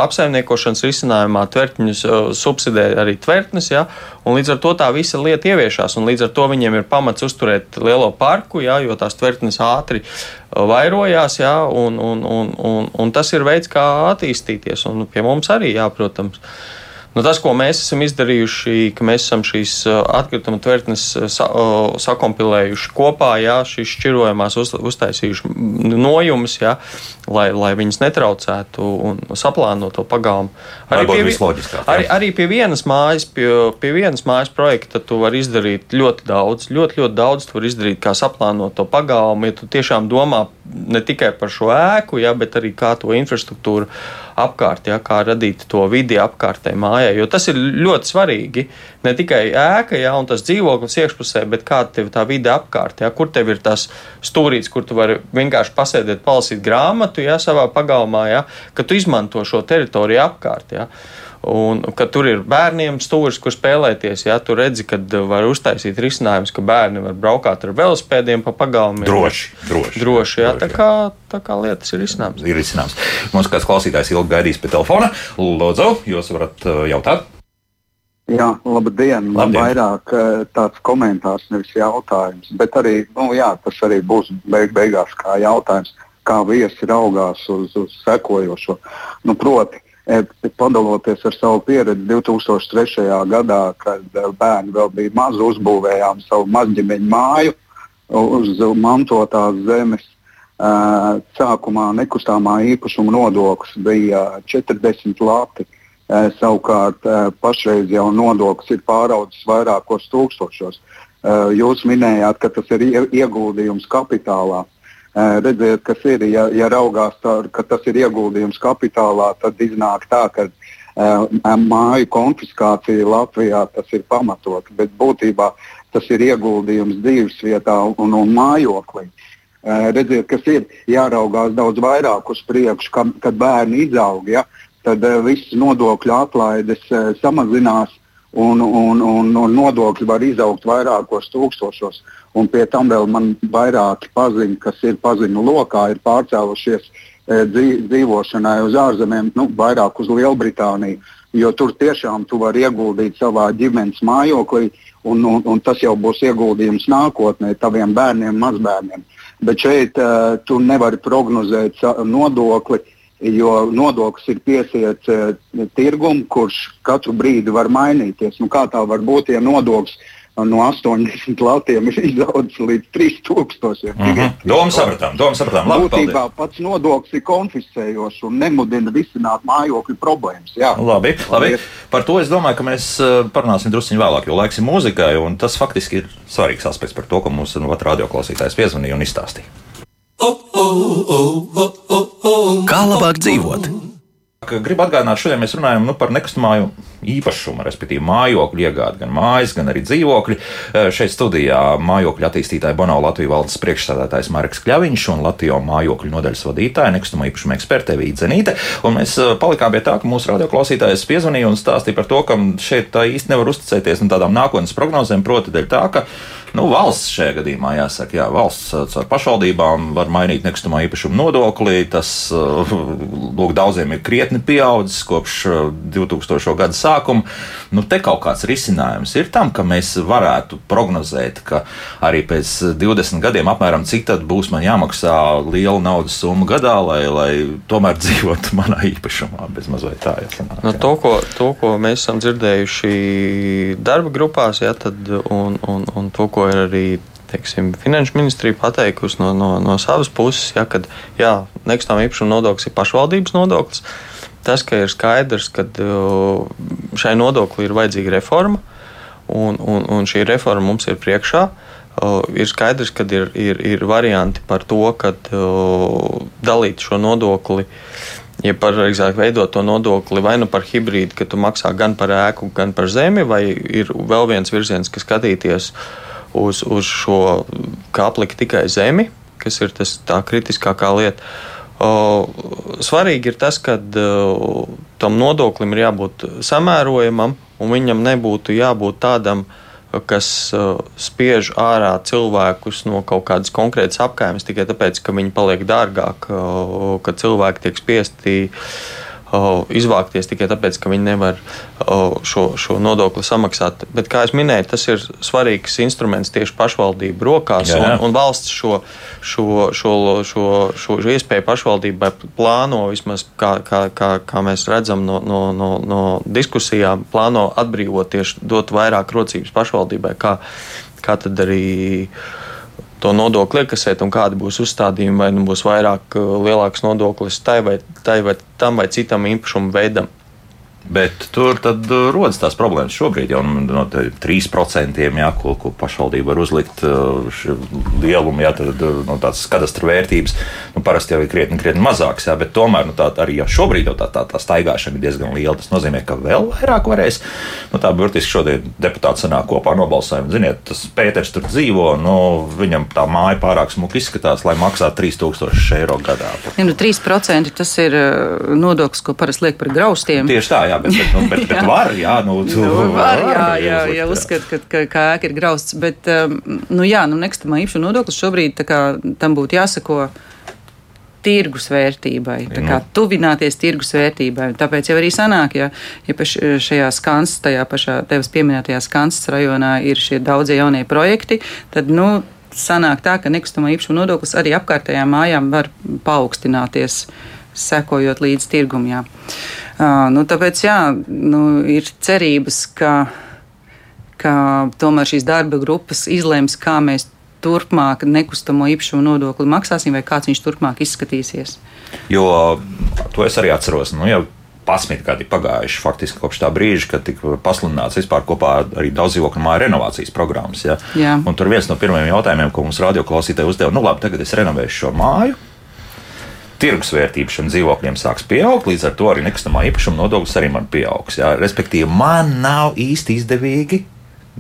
apsaimniekošanas risinājumā, tvertņus subsidē arī tvertnes, ja, un līdz ar to tā visa lieta ieviešās, un līdz ar to viņiem ir pamats uzturēt lielo parku, ja, jo tās tvertnes ātri vairojās, ja, un, un, un, un, un tas ir veids, kā attīstīties, un pie mums arī, jā, protams. Nu, tas, ko mēs esam izdarījuši, ka mēs esam šīs atkrituma tvertnes sa, sakompilējuši kopā, jā, šīs šķirojumās uz, uztaisījuši nojumus, jā, lai, lai viņas netraucētu un saplānot to pagalmu. Arī pie, arī, arī pie vienas mājas, pie, pie vienas mājas projekta tu vari izdarīt ļoti daudz, ļoti, ļoti daudz tu vari izdarīt, kā saplānot to pagalmu, ja tu tiešām domā ne tikai par šo ēku, jā, bet arī kā to infrastruktūru apkārt, ja, kā radīt to vidi apkārtē mājai. Jo tas ir ļoti svarīgi. Ne tikai ēka, ja, tas dzīvoklis iekšpusē, bet kā tev tā vide apkārt, ja, kur tev ir tas stūrīts, kur tu vari vienkārši pasēdēt, palasīt grāmatu, ja, savā pagalmā, ja, ka tu izmanto šo teritoriju apkārt. Ja. Un, kad tur ir bērniem stūris, kur spēlēties, ja tu redzi, ka var uztaisīt risinājumus, ka bērni var braukāt ar velospēdiem pa pagalmiem. Droši, droši. droši, jā, droši tā, kā, tā kā lietas ir izcināmas. Ir izcināmas. Mums kāds klausītājs ilgi gaidīs pie telefona. Lūdzu, jūs varat uh, jautāt. Jā, labdien. Man labdien. vairāk uh, tāds komentārs, nevis jautājums. Bet arī, nu, jā, tas arī būs beig beigās kā jautājums, kā viesi raugās uz, uz sekojošo. Nu, proti, padaloties ar savu pieredzi 2003. gadā, kad e, bērni vēl bija mazi, uzbūvējām savu mazģimeņu māju uz mantotās zemes. E, sākumā nekustamā īpašuma nodoklis bija 40 lati. Savukārt pašreiz jau nodoklis ir pāraudzis vairākos tūkstošos. Jūs minējāt, ka tas ir ieguldījums kapitālā. Redziet, kas ir, ja, ja raugās, tā, ka tas ir ieguldījums kapitālā, tad iznāk tā, ka māju konfiskācija Latvijā tas ir pamatot, bet būtībā tas ir ieguldījums dzīvesvietā un, un mājoklī. Redziet, kas ir jāraugās daudz vairāk uz priekšu, kad, kad bērni izaug, ja, tad visas nodokļu atlaides samazinās un, un, un, un nodokļi var izaugt vairākos tūkstošos. Un pie tam vēl man vairāki paziņi, kas ir paziņu lokā, ir pārcēlušies e, dzīvošanai uz ārzemēm, nu, vairāk uz Lielbritāniju. Jo tur tiešām tu vari ieguldīt savā ģimenes mājoklī, un, un, un tas jau būs ieguldījums nākotnē, taviem bērniem, mazbērniem. Bet šeit uh, tu nevari prognozēt nodokli, uh, jo nodoklis ir piesiets uh, tirgum, kurš katru brīdi var mainīties. Nu, kā tā var būt, ja nodoklis no 80 latiem ir izaudzis līdz 3000. Mm -hmm. Domu sapratām, domu sapratām. Labi, Būtībā paldies. pats nodoklis ir konfiscējošs un nemudina risināt mājokļu problēmas. Jā. Labi, labi. Par to es domāju, ka mēs eh, parunāsim druskuļi vēlāk, jo laiks ir mūzikai, un tas faktiski ir svarīgs aspekts par to, ko mums nu, radioklausītājs piezvanīja un izstāstīja. Kā labāk dzīvot? Gribu atgādināt, šodien mēs runājam nu, par nekustamāju īpašumu, respektīvi mājokļu iegādi, gan mājas, gan arī dzīvokļi. Eh, šeit studijā mājokļu attīstītāja Bono Latvijas valdes priekšstādātājs Marks Kļaviņš un Latvijas mājokļu nodaļas vadītāja nekustamā īpašuma eksperte Vīdze Zenīte. Un mēs eh, palikām pie tā, ka mūsu radioklausītājs piezvanīja un stāstīja par to, ka šeit tā īsti nevar uzticēties tādām nākotnes prognozēm, proti dēļ tā, ka Nu, valsts šajā gadījumā jāsaka, jā, valsts uh, ar pašvaldībām var mainīt nekustamā īpašuma nodokli. Tas uh, lūk, daudziem ir krietni pieaudzis kopš 2000. Uh, gada sākuma. Nu, te kaut kāds risinājums ir tam, ka mēs varētu prognozēt, ka arī pēc 20 gadiem apmēram cik tad būs man jāmaksā liela naudas summa gadā, lai, lai tomēr dzīvotu manā īpašumā. Bez mazliet tā, jā. Nu, to, ko, to, ko mēs esam dzirdējuši darba grupās, jā, tad, un, un, un to, ko ko ir arī teiksim, Finanšu ministrija pateikusi no, no, no savas puses, ja, ka nekustamā īpašuma nodoklis ir pašvaldības nodoklis. Tas, ka ir skaidrs, ka šai nodokli ir vajadzīga reforma, un, un, un šī reforma mums ir priekšā. Ir skaidrs, ka ir, ir, ir varianti par to, ka dalīt šo nodokli, ja pareizāk veidot to nodokli vai nu par hibrīdu, ka tu maksā gan par ēku, gan par zemi, vai ir vēl viens virziens, kas skatīties uz uz, uz šo kāplika tikai zemi, kas ir tas, tā kritiskākā lieta. Svarīgi ir tas, ka tam nodoklim ir jābūt samērojamam, un viņam nebūtu jābūt tādam, kas spiež ārā cilvēkus no kaut kādas konkrētas apgājumas tikai tāpēc, ka viņi paliek dārgāk, ka cilvēki tiek spiesti izvākties tikai tāpēc, ka viņi nevar šo, šo nodokli samaksāt. Bet, kā jau minēju, tas ir svarīgs instruments tieši pašvaldību rokās, jā, jā. Un, un valsts šo, šo, šo, šo, šo, šo iespēju pašvaldībai plāno vismaz, kā, kā, kā, kā mēs redzam no, no, no, no diskusijām, plāno atbrīvot tieši dot vairāk rocības pašvaldībai, kā, kā tad arī to nodokli iekasēt un kādi būs uzstādījumi, vai nu būs vairāk, uh, lielāks nodoklis tai vai, tai vai tam vai citam īpašumu veidam. Bet tur tad uh, rodas tās problēmas šobrīd jau no 3%, jā, ko, ko pašvaldība var uzlikt uh, lielumu, ja tad uh, no tādas kadastra vērtības nu, parasti jau ir krietni, krietni mazāks, jā, bet tomēr nu, tā, arī jau šobrīd jau tā, tā, tā staigāšana ir diezgan liela. Tas nozīmē, ka vēl vairāk varēs. Nu, tā burtiski šodien deputāti sanāk kopā nobalsojumi. Ziniet, tas Pēters tur dzīvo, nu, viņam tā māja pārāk smuki izskatās, lai maksātu 3000 eiro gadā. Ja, nu, 3% tas ir nodoklis, ko parasti liek par graustiem. Tieši tā, jā, bet, bet, nu, bet, bet var, jā, nu, tu, nu, var, jā, jā, jā, uzskat, ka, ka, ka ēka ir grausts. Bet, um, nu, jā, nu, nekustamā īpašuma nodoklis šobrīd kā, tam būtu jāsako tirgus vērtībai, tā kā nu. tuvināties tirgus vērtībai. Tāpēc jau arī sanāk, ja, ja šajā skansas, tajā pašā tevis pieminētajā skansas rajonā ir šie daudzie jaunie projekti, tad, nu, sanāk tā, ka nekustamā īpašuma nodoklis arī apkārtējām mājām var paaugstināties, sekojot līdz tirgumam. Nu, tāpēc jā, nu, ir cerības, ka, ka tomēr šīs darba grupas izlems, kā mēs turpmāk nekustamo īpašumu nodokli maksāsim, vai kāds viņš turpmāk izskatīsies. Jo to es arī atceros. Nu, jau 11 gadi pagājuši faktiski kopš tā brīža, kad tika pasludināts vispār kopā arī daudz dzīvokļu māju renovācijas programmas. Ja? Jā. Un tur viens no pirmajiem jautājumiem, ko mums radioklausītāji uzdeva, nu labi, tagad es renovēšu šo māju tirgus vērtība šiem dzīvokļiem sāks pieaugt, līdz ar to arī nekustamā īpašuma nodoklis arī man pieaugs. Jā. Respektīvi, man nav īsti izdevīgi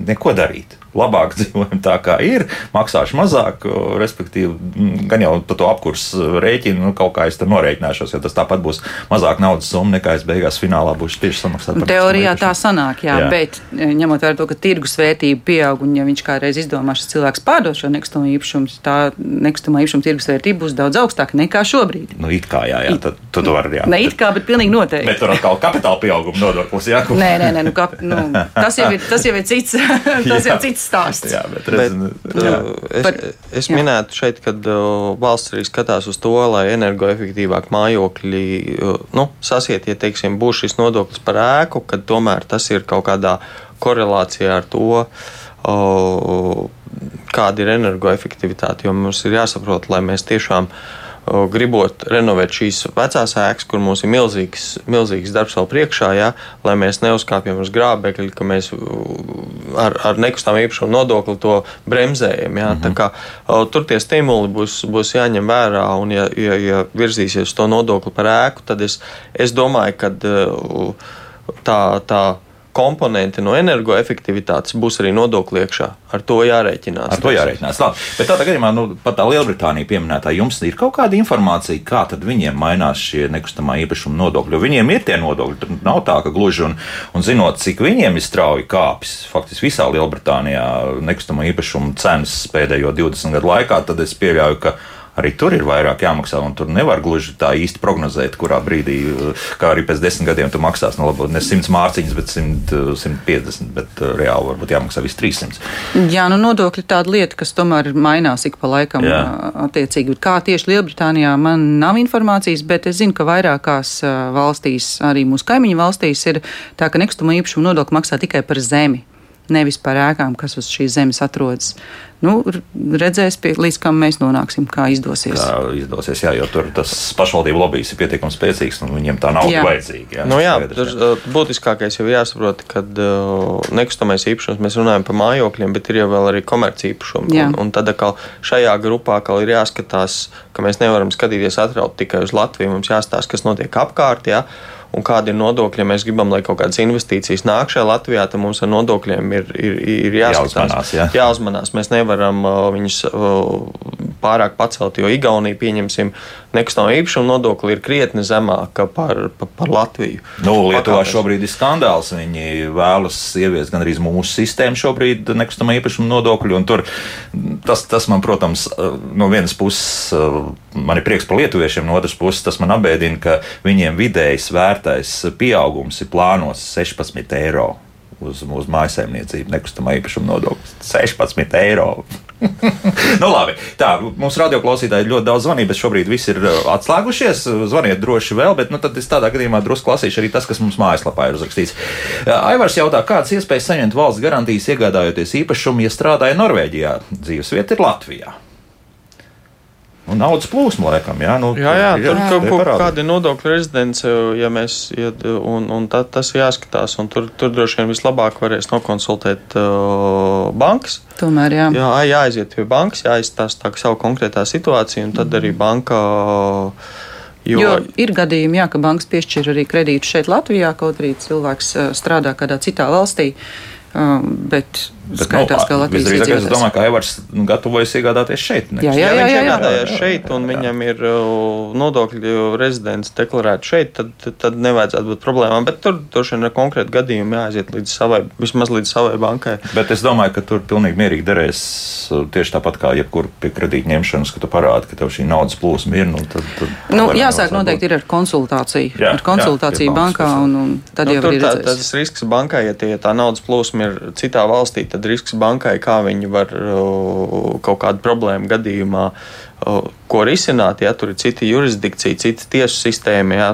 neko darīt labāk dzīvojam tā, kā ir, maksāšu mazāk, respektīvi, gan jau par to apkursu rēķinu, nu, kaut kā es tur norēķināšos, jo tas tāpat būs mazāk naudas summa nekā es beigās finālā būšu tieši samaksāt. Teorijā tā sanāk, jā, jā, bet e, ņemot vērā to, ka tirgus vērtība pieaug un ja viņš kādreiz izdomā šis cilvēks pārdot šo nekustamo īpašumu, tā nekustamā īpašuma tirgus vērtība būs daudz augstāka nekā šobrīd. Nu, it kā, jā, jā, tad tu to vari, jā. Ne it kā, bet pilnīgi noteikti. Bet tur atkal kapitāla pieauguma nodoklis, jā. Nē, nē, nē, nu, kap, nu, tas jau ir, tas jau ir cits, tas jau cits stāsts. Jā, bet, redz, bet, jā. Es, Par, es jā. minētu šeit, ka uh, valsts arī skatās uz to, lai energoefektīvāk mājokļi uh, nu, sasiet, ja teiksim, būs šis nodoklis par ēku, tad tomēr tas ir kaut kādā korelācijā ar to. Uh, kāda ir energoefektivitāte? Jo mums ir jāsaprot, lai mēs tiešām uh, gribot renovēt šīs vecās ēkas, kur mums ir milzīgs, milzīgs darbs vēl priekšā, ja, lai mēs neuzkāpjam uz grābekļa, ka mēs ar, ar nekustamā īpašuma nodokli to bremzējam. Ja. Mm -hmm. kā, tur tie stimuli būs, būs jāņem vērā, un ja, ja, ja virzīsies to nodokli par ēku, tad es, es domāju, ka tā. tā komponenti no energoefektivitātes būs arī nodokļu iekšā. Ar to jārēķinās. Ar to jārēķinās. Labi. Bet tādā gadījumā, nu, pat tā Lielbritānija pieminētā, jums ir kaut kāda informācija, kā tad viņiem mainās šie nekustamā īpašuma nodokļi. Jo viņiem ir tie nodokļi, tur nav tā, ka gluži un, un zinot, cik viņiem ir strauji kāpis, faktiski visā Lielbritānijā nekustamā īpašuma cenas pēdējo 20 gadu laikā, tad es pieļauju, ka arī tur ir vairāk jāmaksā. Tur nevar gluži tā īsti prognozēt, kurā brīdī, kā arī pēc desmit gadiem tu maksās no nu, labi, ne 100 mārciņas, bet 100, 150, bet uh, reāli varbūt jāmaksā viss 300. Jā, nu nodokļi tāda lieta, kas tomēr mainās ik pa laikam. Jā. Attiecīgi, kā tieši Lielbritānijā man nav informācijas, bet es zinu, ka vairākās valstīs, arī mūsu kaimiņu valstīs, ir tā, ka nekustamā īpašuma nodokli maksā tikai par zemi nevis par ēkām, kas uz šīs zemes atrodas. Nu, redzēs, pie, līdz kam mēs nonāksim, kā izdosies. Kā izdosies, jā, jo tur tas pašvaldību lobbyis ir pietiekami spēcīgs, un viņiem tā nav vajadzīga. Jā, nu, jā tur uh, būtiskākais jau jāsaprot, ka uh, nekustamais īpašums mēs runājam par mājokļiem, bet ir jau vēl arī komerci īpašumi. Un, un tad atkal šajā grupā atkal ir jāskatās, ka mēs nevaram skatīties atraut tikai uz Latviju, mums jāstāsta, kas notiek apkārt. Jā un kādi ir nodokļi. Ja mēs gribam, lai kaut kādas investīcijas nāk šajā Latvijā, tad mums ar nodokļiem ir, ir, ir jāskatās. Jāuzmanās, jā. jāuzmanās. Mēs nevaram uh, viņus uh, pārāk pacelti, jo Igaunija, pieņemsim, nekustamā īpašuma nodokli ir krietni zemāka par, par, par Latviju. Nu, Lietuvā šobrīd ir skandāls. Viņi vēlas ieviest gan arī mūsu sistēmu šobrīd nekustamā īpašuma nodokļu, un tur tas, tas man, protams, no vienas puses man ir prieks par lietuviešiem, no otras puses tas man apbēdina, ka viņiem vidējs vērtais pieaugums ir plānots 16 eiro uz mūsu mājsaimniecību nekustamā īpašuma nodoklis. 16 eiro. nu, labi, tā, mums radioklausītāji ļoti daudz zvanīja, bet šobrīd viss ir uh, atslēgušies. Zvaniet droši vēl, bet nu, tad es tādā gadījumā drusku lasīšu arī tas, kas mums mājaslapā ir uzrakstīts. Uh, Aivars jautā, kādas iespējas saņemt valsts garantijas iegādājoties īpašumu, ja strādāja Norvēģijā, dzīvesvieta ir Latvijā. Un naudas plūsma, laikam, jā, nu, jā, jā tur jā, kaut kur kāda ir nodokļu rezidence, ja mēs, ja, un, un tā, tas jāskatās, un tur, tur droši vien vislabāk varēs nokonsultēt uh, bankas. Tomēr, jā. Jā, jāaiziet pie bankas, jāizstāsta savu konkrētā situāciju, un tad mm. arī banka. Jo, jo ir gadījumi, jā, ka bankas piešķir arī kredītu šeit Latvijā, kaut arī cilvēks uh, strādā kādā citā valstī. Um, bet Bet, skaitās, nu, ka Latvijas Monēta. Es domāju, ka Aivars nu, gatavojas iegādāties šeit. Jā, jā, jā, jā, jā, iegādājas šeit, un viņam ir uh, nodokļu rezidents deklarēts šeit, tad, tad nevajadzētu būt problēmām. Bet tur droši vien ir konkrēti gadījumi jāaiziet līdz savai, vismaz līdz savai bankai. Bet es domāju, ka tur pilnīgi mierīgi derēs uh, tieši tāpat kā jebkur pie kredīta ņemšanas, ka tu parādi, ka tev šī naudas plūsma ir. Nu, tad, tad nu, jāsāk noteikti ir ar konsultāciju. Jā, ar konsultāciju jā, bankā, un, un tad nu, jau ir tā, tas risks bankai, ja tie, tā naudas plūsma ir citā valstī, tad risks bankai, kā viņi var kaut kādu problēmu gadījumā ko risināt, ja tur ir cita jurisdikcija, cita tiesu sistēma ja,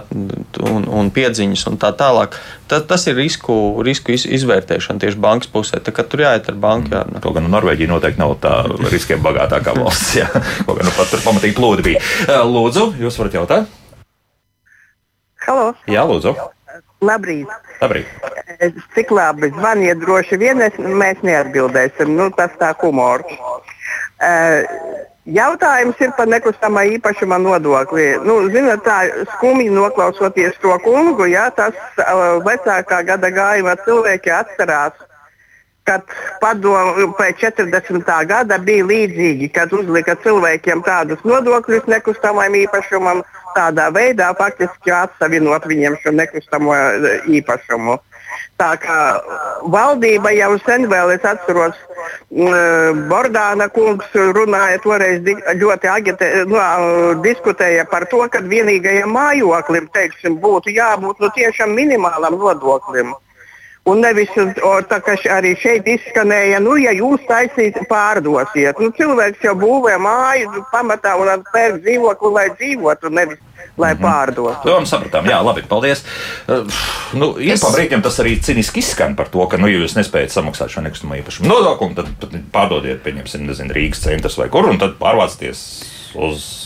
un, un piedziņas un tā tālāk. Ta, tas ir risku, risku izvērtēšana tieši bankas pusē. Tā, tur jāiet ar banku. Jā. Kaut gan Norvēģija noteikti nav tā riskiem bagātākā valsts. Jā. Kaut gan nu, pat tur pamatīgi plūdi bija. Lūdzu, jūs varat jautāt? Halo. Jā, lūdzu. Labrīt. Labrīt. Cik labi zvaniet, droši vien es, mēs neatbildēsim. Nu, tas tā humors. Uh, jautājums ir par nekustamā īpašuma nodokli. Nu, zinat, tā skumji noklausoties to kungu, ja tas uh, vecākā gada gājuma cilvēki atcerās, kad padomu pēc 40. gada bija līdzīgi, kad uzlika cilvēkiem tādus nodokļus nekustamajam īpašumam, tādā veidā faktiski atsavinot viņiem šo nekustamo e, īpašumu. Tā kā valdība jau sen vēl, es atceros, Bordāna kungs runāja toreiz ļoti agitē, nu, diskutēja par to, ka vienīgajam mājoklim teiksim, būtu jābūt nu, tiešām minimālam nodoklim. Un nevis tā, ka arī šeit izskanēja, nu, ja jūs taisīt, pārdosiet. Nu, cilvēks jau būvē māju pamatā un pērk dzīvokli, lai dzīvotu, nevis lai mm -hmm. pārdotu. To sapratām, jā, labi, paldies. Uh, nu, ir es... pa brīdim tas arī ciniski izskan par to, ka, nu, ja jūs nespējat samaksāt šo nekustamo īpašumu nodokli, tad, tad pārdodiet, pieņemsim, nezinu, Rīgas centrs vai kur, un tad pārvācieties uz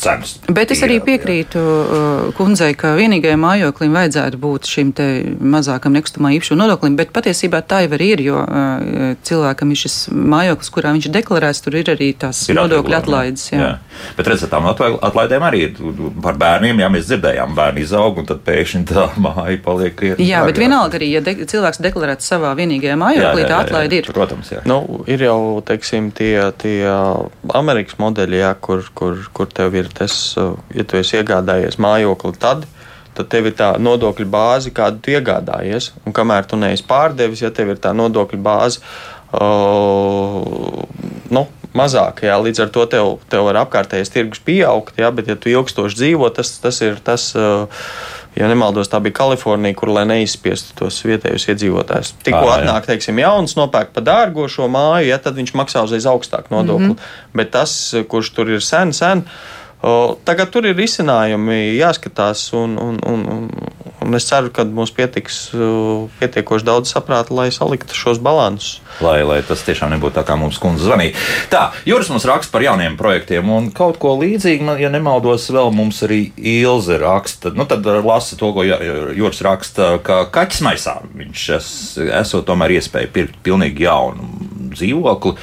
cenas. Bet es arī piekrītu uh, kundzei, ka vienīgajam mājoklim vajadzētu būt šim mazākam nekustamā īpašuma nodoklim, bet patiesībā tā jau ir, jo uh, cilvēkam ir šis mājoklis, kurā viņš ir deklarēts, tur ir arī tās ir nodokļu atlaides. Jā. Jā. Bet redzat, tām atlaidēm arī ir par bērniem, jā, mēs dzirdējām, bērni izaug un tad pēkšņi tā māja paliek krietni. Jā, bet vienalga arī, ja de cilvēks deklarēts savā vienīgajā mājoklī, tā atlaide ir. Protams, jā. Nu, ir jau, teiksim, tie, tie Amerikas modeļi, jā, kur, kur, kur tev ir tas, ja tu esi iegādājies mājokli, tad, tad tev ir tā nodokļu bāze, kādu tu iegādājies. Un kamēr tu neesi pārdevis, ja tev ir tā nodokļu bāze, uh, nu, mazāk. Jā, līdz ar to tev, tev var apkārtējais tirgus pieaugt, jā, bet, ja tu ilgstoši dzīvo, tas, tas ir tas. Uh, ja nemaldos, tā bija Kalifornija, kur lai neizspiestu tos vietējos iedzīvotājus. Tikko atnāk, teiksim, jauns, nopērk pa dārgo šo māju, ja tad viņš maksā uzreiz augstāku nodokli. Mm -hmm. Bet tas, kurš tur ir sen, sen, Tagad tur ir izcinājumi jāskatās, un, un, un, un, un es ceru, ka mums pietiks pietiekoši daudz saprāta, lai saliktu šos balansus. Lai, lai tas tiešām nebūtu tā, kā mums kundze zvanīja. Tā, Juris mums raksta par jauniem projektiem, un kaut ko līdzīgu, ja nemaldos, vēl mums arī Ilze raksta. Nu, tad lasa to, ko Juris raksta, ka kaķis maisā viņš es, esot tomēr iespēja pirkt pilnīgi jaunu dzīvokli.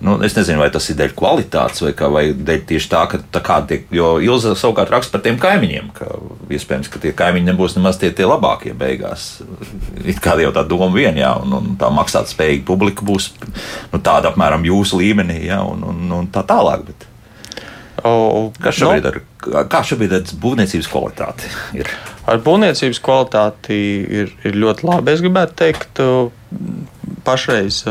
Nu, es nezinu, vai tas ir dēļ kvalitātes vai, kā, vai dēļ tieši tā, ka tā kā tiek. Jo Ilza savukārt raksta par tiem kaimiņiem, ka iespējams, ka tie kaimiņi nebūs nemaz tie, tie labākie beigās. It kā jau tā doma vien, jā, un, un tā maksāt spējīga publika būs nu, tāda apmēram jūsu līmenī, jā, un, un, un tā tālāk. Bet... O, Kas šobrīd no, ar, kā šobrīd ar būvniecības kvalitāti ir? Ar būvniecības kvalitāti ir, ir ļoti labi. Es gribētu teikt, pašreiz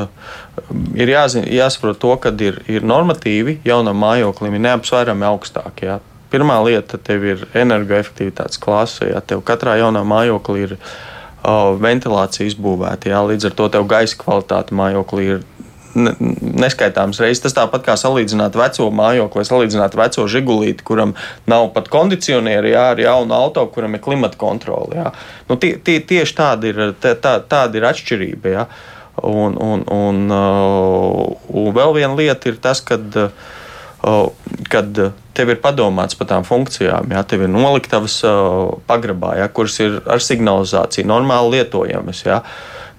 ir jāzina, jāsaprot to, ka ir, ir normatīvi jaunam mājoklim ir neapsvērami augstāki. Jā. Pirmā lieta tev ir energoefektivitātes klase. Ja tev katrā jaunā mājoklī ir uh, ventilācija izbūvēta, jā, līdz ar to tev gaisa kvalitāte mājoklī ir neskaitāmas reizes. Tas tāpat kā salīdzināt veco mājokli salīdzināt veco žigulīti, kuram nav pat kondicionieri, jā, ar jaunu auto, kuram ir klimata kontrole. Jā. Nu, tie, tie, tieši tāda ir, tā, tāda ir atšķirība. Jā. Un, un, un, uh, un vēl viena lieta ir tas, kad, uh, kad tev ir padomāts par tām funkcijām. Jā, tev ir noliktavas uh, pagrabā, jā, kuras ir ar signalizāciju, normāli lietojamas. Uh,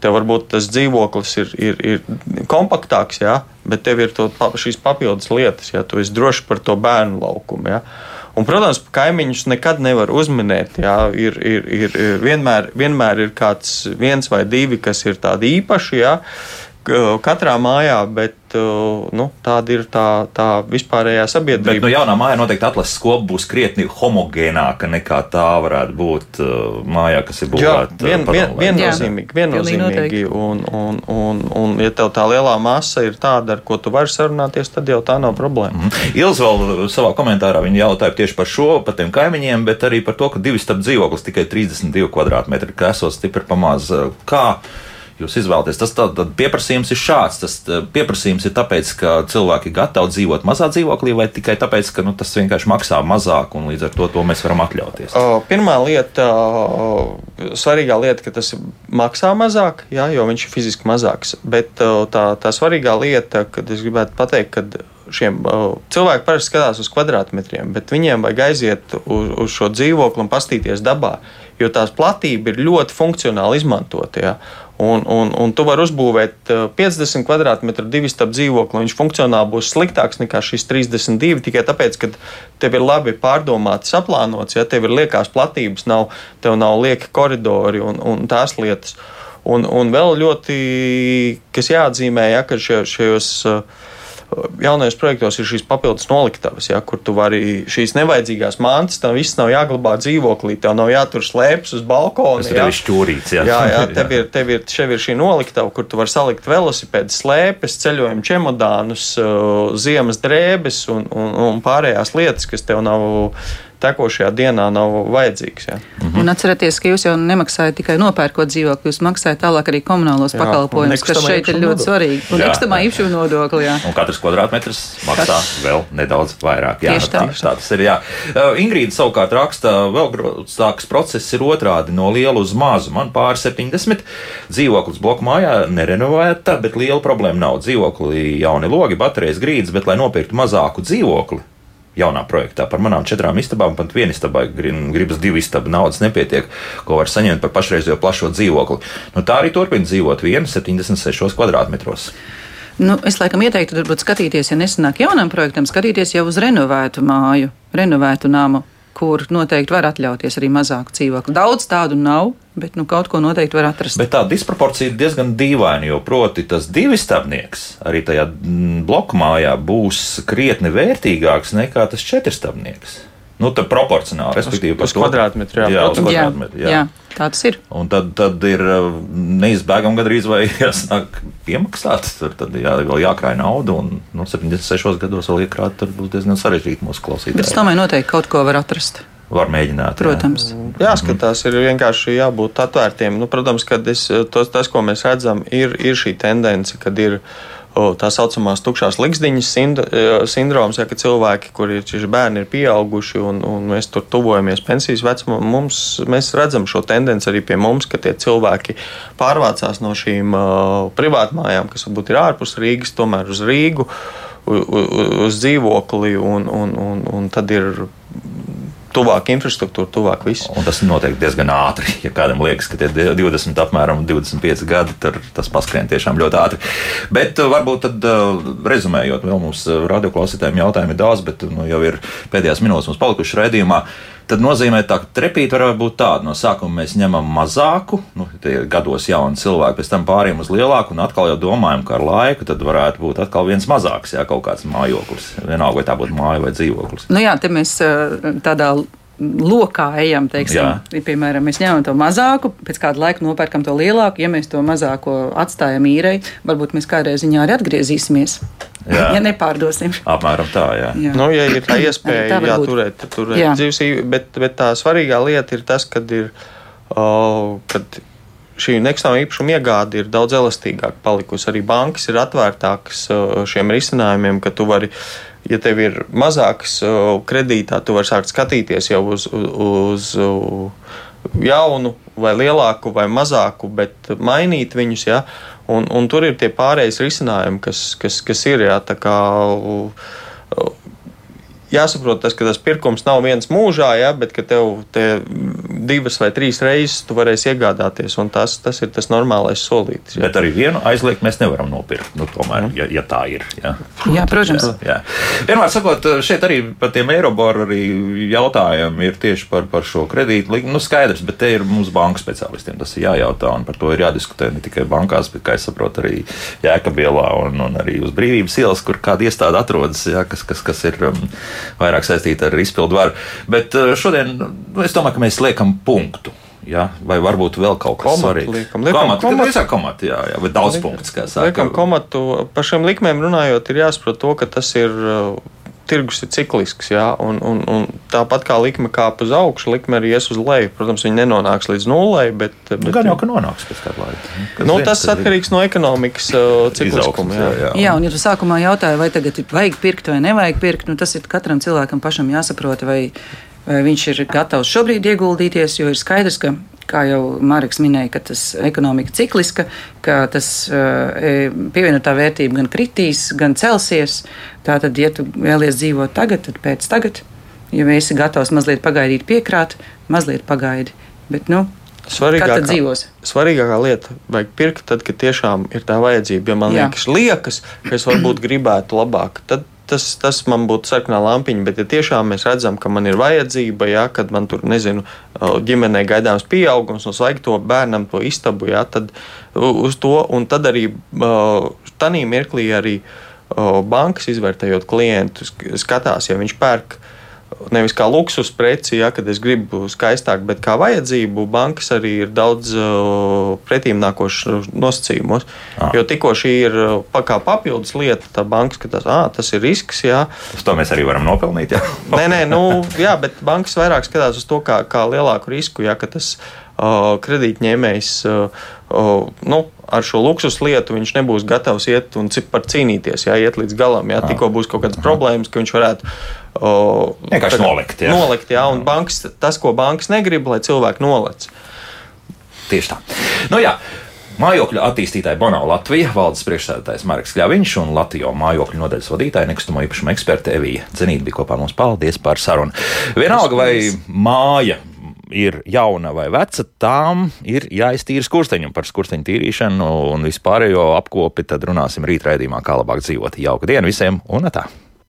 Tev varbūt tas dzīvoklis ir, ir, ir kompaktāks, jā, bet tev ir to, šīs papildus lietas, ja tu esi drošs par to bērnu laukumu. Jā. Un, protams, kaimiņus nekad nevar uzminēt. Jā, ir, ir, ir, vienmēr, vienmēr ir kāds viens vai divi, kas ir tādi īpaši. Jā, katrā mājā, bet nu, tāda ir tā, tā vispārējā sabiedrība. Bet nu, jaunā mājā noteikti atlases kopa būs krietni homogēnāka nekā tā varētu būt uh, mājā, kas ir būvēta. Vien, vien, viennozīmīgi, viennozīmīgi. Un, un, un, un, ja tev tā lielā masa ir tāda, ar ko tu vari sarunāties, tad jau tā nav problēma. Mm -hmm. Ilz vēl savā komentārā viņa jautāja tieši par šo, par tiem kaimiņiem, bet arī par to, ka divi starp dzīvoklis tikai 32 kvadrātmetri, ka esot stipri pamaz. Kā? Jūs izvēlaties. Tas tā, pieprasījums ir šāds. Tas pieprasījums ir tāpēc, ka cilvēki ir gatavi dzīvot mazā dzīvoklī, vai tikai tāpēc, ka nu, tas vienkārši maksā mazāk un līdz ar to, to mēs varam atļauties. Pirmā lieta, svarīgā lieta, ka tas maksā mazāk, jā, jo viņš ir fiziski mazāks. Bet tā, tā svarīgā lieta, kad es gribētu pateikt, ka šiem uh, cilvēki parasti skatās uz kvadrātmetriem, bet viņiem vajag aiziet uz, uz šo dzīvokli un pastīties dabā, jo tās platība ir ļoti funkcionāli izmantota. Ja? Un, un, un tu vari uzbūvēt 50 km2 divu stāvu dzīvokli. Viņš funkcionāli būs sliktāks nekā šis 32 tikai tāpēc, ka tev ir labi pārdomāts, saplānots, ja tev ir liekās platības, nav, tev nav lieki koridori un, un tās lietas. Un, un vēl ļoti, kas jāatzīmē, ja, ka šajos jaunajos projektos ir šīs papildus noliktavas, ja, kur tu vari šīs nevajadzīgās mantas, tam viss nav jāglabā dzīvoklī, tev nav jātur slēpes uz balkona. Tas ja. ir šķūrīts. Jā, jā, jā tev, ir, tev ir, šeit ir šī noliktava, kur tu vari salikt velosipēdu slēpes, ceļojumu čemodānus, ziemas drēbes un, un, un pārējās lietas, kas tev nav tekošajā dienā nav vajadzīgs. Ja. Mhm. Un atcerieties, ka jūs jau nemaksājat tikai nopērkot dzīvokli, jūs maksājat tālāk arī komunālos jā, pakalpojumus, kas šeit ir ļoti svarīgi. Un nekustamā īpašuma nodokli. Jā. Un katrs kvadrātmetrs maksā Katrs. vēl nedaudz vairāk. Jā, Tieši tā. Tieši tā tas ir. Jā. Uh, Ingrīda savukārt raksta, vēl grūtāks process ir otrādi no liela uz mazu. Man pāri 70 dzīvoklis bloku mājā nerenovēta, bet liela problēma nav. Dzīvokli jauni logi, baterijas grīdas, bet lai nopirktu mazāku dzīvokli, jaunā projektā. Par manām četrām istabām, pat viena istabā gribas divu istabu naudas nepietiek, ko var saņemt par pašreizējo plašo dzīvokli. Nu, tā arī turpina dzīvot viena 76 kvadrātmetros. Nu, es laikam ieteiktu, varbūt skatīties, ja nesanāk jaunam projektam, skatīties jau uz renovētu māju, renovētu namu kur noteikti var atļauties arī mazāku dzīvokli. Daudz tādu nav, bet nu, kaut ko noteikti var atrast. Bet tā disproporcija ir diezgan dīvaina, jo proti tas divistabnieks arī tajā mm, bloku mājā būs krietni vērtīgāks nekā tas četrstabnieks. Nu, tā proporcionāli, respektīvi, uz, uz kvadrātmetru. Jā, jā, uz kvadrātmetru. Jā. jā. Tā tas ir. Un tad, tad ir uh, neizbēgami gandrīz vai jāsāk piemaksāt. Tur tad jā, vēl jākrāj naudu, un nu, 76 gados vēl iekrāt, tad būs diezgan sarežģīti mūsu klausītājiem. Bet es domāju, noteikti kaut ko var atrast. Var mēģināt. Protams. Jā. Jāskatās, ir vienkārši jābūt atvērtiem. Nu, protams, tos, tas, ko mēs redzam, ir, ir šī tendence, kad ir tā saucamās tukšās likšdiņas sindroms, ja cilvēki, kuriem ir bērni, ir pieauguši un, un mēs tur tuvojamies pensijas vecumam, mums, mēs redzam šo tendenci arī pie mums, ka tie cilvēki pārvācās no šīm uh, privātmājām, kas varbūt ir ārpus Rīgas, tomēr uz Rīgu, uz, uz dzīvokli, un, un, un, un tad ir tuvāk infrastruktūra, tuvāk viss. Un tas notiek diezgan ātri. Ja kādam liekas, ka tie 20, apmēram 25 gadi, tad tas paskrien tiešām ļoti ātri. Bet uh, varbūt tad uh, rezumējot, vēl mums uh, radioklausītājiem jautājumi ir daudz, bet nu, jau ir pēdējās minūtes mums palikušas raidījumā. Tad nozīmē, tā, ka trepīte var būt tāda. No sākuma mēs ņemam mazāku, nu, tie gados jauni cilvēki, pēc tam pāriem uz lielāku, un atkal jau domājam, ka ar laiku tad varētu būt atkal viens mazāks, jā, kaut kāds mājoklis. Vienalga, vai tā būtu māja vai dzīvoklis. Nu jā, te mēs tādā lokā ejam, teiksim, piemēram, mēs ņemam to mazāku, pēc kāda laika nopērkam to lielāku, ja mēs to mazāko atstājam īrei, varbūt mēs kādreiz viņā arī atgriezīsimies. Jā. Ja nepārdosim. Apmēram tā, jā. jā. Nu, ja ir tā iespēja, tā jā, turēt, turēt jā. dzīves, bet, bet tā svarīgā lieta ir tas, kad ir, uh, kad šī nekustamā īpašuma iegāde ir daudz elastīgāka palikusi. Arī bankas ir atvērtākas šiem risinājumiem, ka tu vari ja tev ir mazāks kredītā, tu vari sākt skatīties jau uz, uz, uz jaunu, vai lielāku, vai mazāku, bet mainīt viņus. Ja? Un, un tur ir tie pārējais risinājumi, kas, kas, kas ir. Ja? Jāsaprot, tas, ka tas pirkums nav viens mūžā, ja, bet ka tev te divas vai trīs reizes tu varēsi iegādāties, un tas, tas ir tas normālais solītis. Ja. Bet arī vienu aizliegt mēs nevaram nopirkt, nu, tomēr, ja, ja tā ir. Ja. Jā, protams. Jā, jā. Vienmēr sakot, šeit arī par tiem Eiroboru arī jautājumi ir tieši par, par šo kredītu. Nu, skaidrs, bet te ir mūsu banku speciālistiem tas ir jājautā, un par to ir jādiskutē ne tikai bankās, bet, kā es saprotu, arī Jēkabielā un, un arī uz Brīvības ielas, kur kāda iestāde atrodas, ja, kas, kas, kas ir um, vairāk saistīta ar izpildu varu. Bet uh, šodien nu, es domāju, ka mēs liekam punktu. Ja? Vai varbūt vēl kaut kas svarīgs? Liekam, liekam komatu, komatu. Komatu, komatu, jā, jā, bet daudz liekam, punktus, kā saka. Liekam komatu. Par šiem likmēm runājot, ir jāsaprot to, ka tas ir uh, tirgus ir ciklisks. Jā, un, un, un tāpat kā likme kāp uz augšu, likme arī ies uz leju. Protams, viņi nenonāks līdz nulē, bet. bet nu, gan jau, ka nonāks pēc kāda laika. Kas nu, tas atkarīgs ir... no ekonomikas uh, cikliskuma. Jā. Jā, jā, un ja tu sākumā jautāji, vai tagad vajag pirkt vai nevajag pirkt, nu, tas ir katram cilvēkam pašam jāsaprot. Vai vai viņš ir gatavs šobrīd ieguldīties, jo ir skaidrs, ka, kā jau Mārcis minēja, ka tas ekonomika cikliska, ka tas uh, pievienotā vērtība gan kritīs, gan celsies. Tātad, ja tu vēlies dzīvot tagad, tad pēc tagad, ja esi gatavs mazliet pagaidīt, piekrāt, mazliet pagaidi. Bet, nu, Svarīgākā, svarīgākā lieta vajag pirkt, tad, kad tiešām ir tā vajadzība. Ja man Jā. liekas, liekas, ka es varbūt gribētu labāk, tad tas, tas man būtu sarkanā lampiņa, bet ja tiešām mēs redzam, ka man ir vajadzība, ja, kad man tur, nezinu, ģimenē gaidāms pieaugums, un vajag to bērnam, to istabu, ja, tad uz to, un tad arī tanī mirklī arī bankas izvērtējot klientu, skatās, ja viņš pērk nevis kā luksus preci, ja, kad es gribu skaistāk, bet kā vajadzību, bankas arī ir daudz uh, pretīmnākošas nosacījumos. Ah. Jo tikko šī ir uh, kā papildus lieta, tā banka skatās, ah, tas ir risks. Jā. Uz to mēs arī varam nopelnīt. Nē, nē, nu, jā bet bankas vairāk skatās uz to kā, kā lielāku risku, ja tas uh, kredītņēmējs. Nu, ar šo luksus lietu viņš nebūs gatavs iet un par cīnīties, jā, iet līdz galam. Jā, tikko būs kaut kādas problēmas, ka viņš varētu vienkārši nolikt. Jā. nolikt jā, un bankas, tas, ko bankas negrib, lai cilvēki nolec. Tieši tā. Nu, jā. Mājokļu attīstītāja Bonau Latvija, valdes priekšsēdētājs Marks Kļaviņš un Latvijas mājokļu nodaļas vadītāja nekustamo īpašumu eksperte Evija Zenīta bija kopā mums. Paldies par sarunu. Vienalga, vai māja ir jauna vai veca, tām ir jāiztīra skursteņi. Par skursteņu tīrīšanu un vispārējo apkopi tad runāsim rīt raidījumā, kā labāk dzīvot. Jauka diena visiem un tā!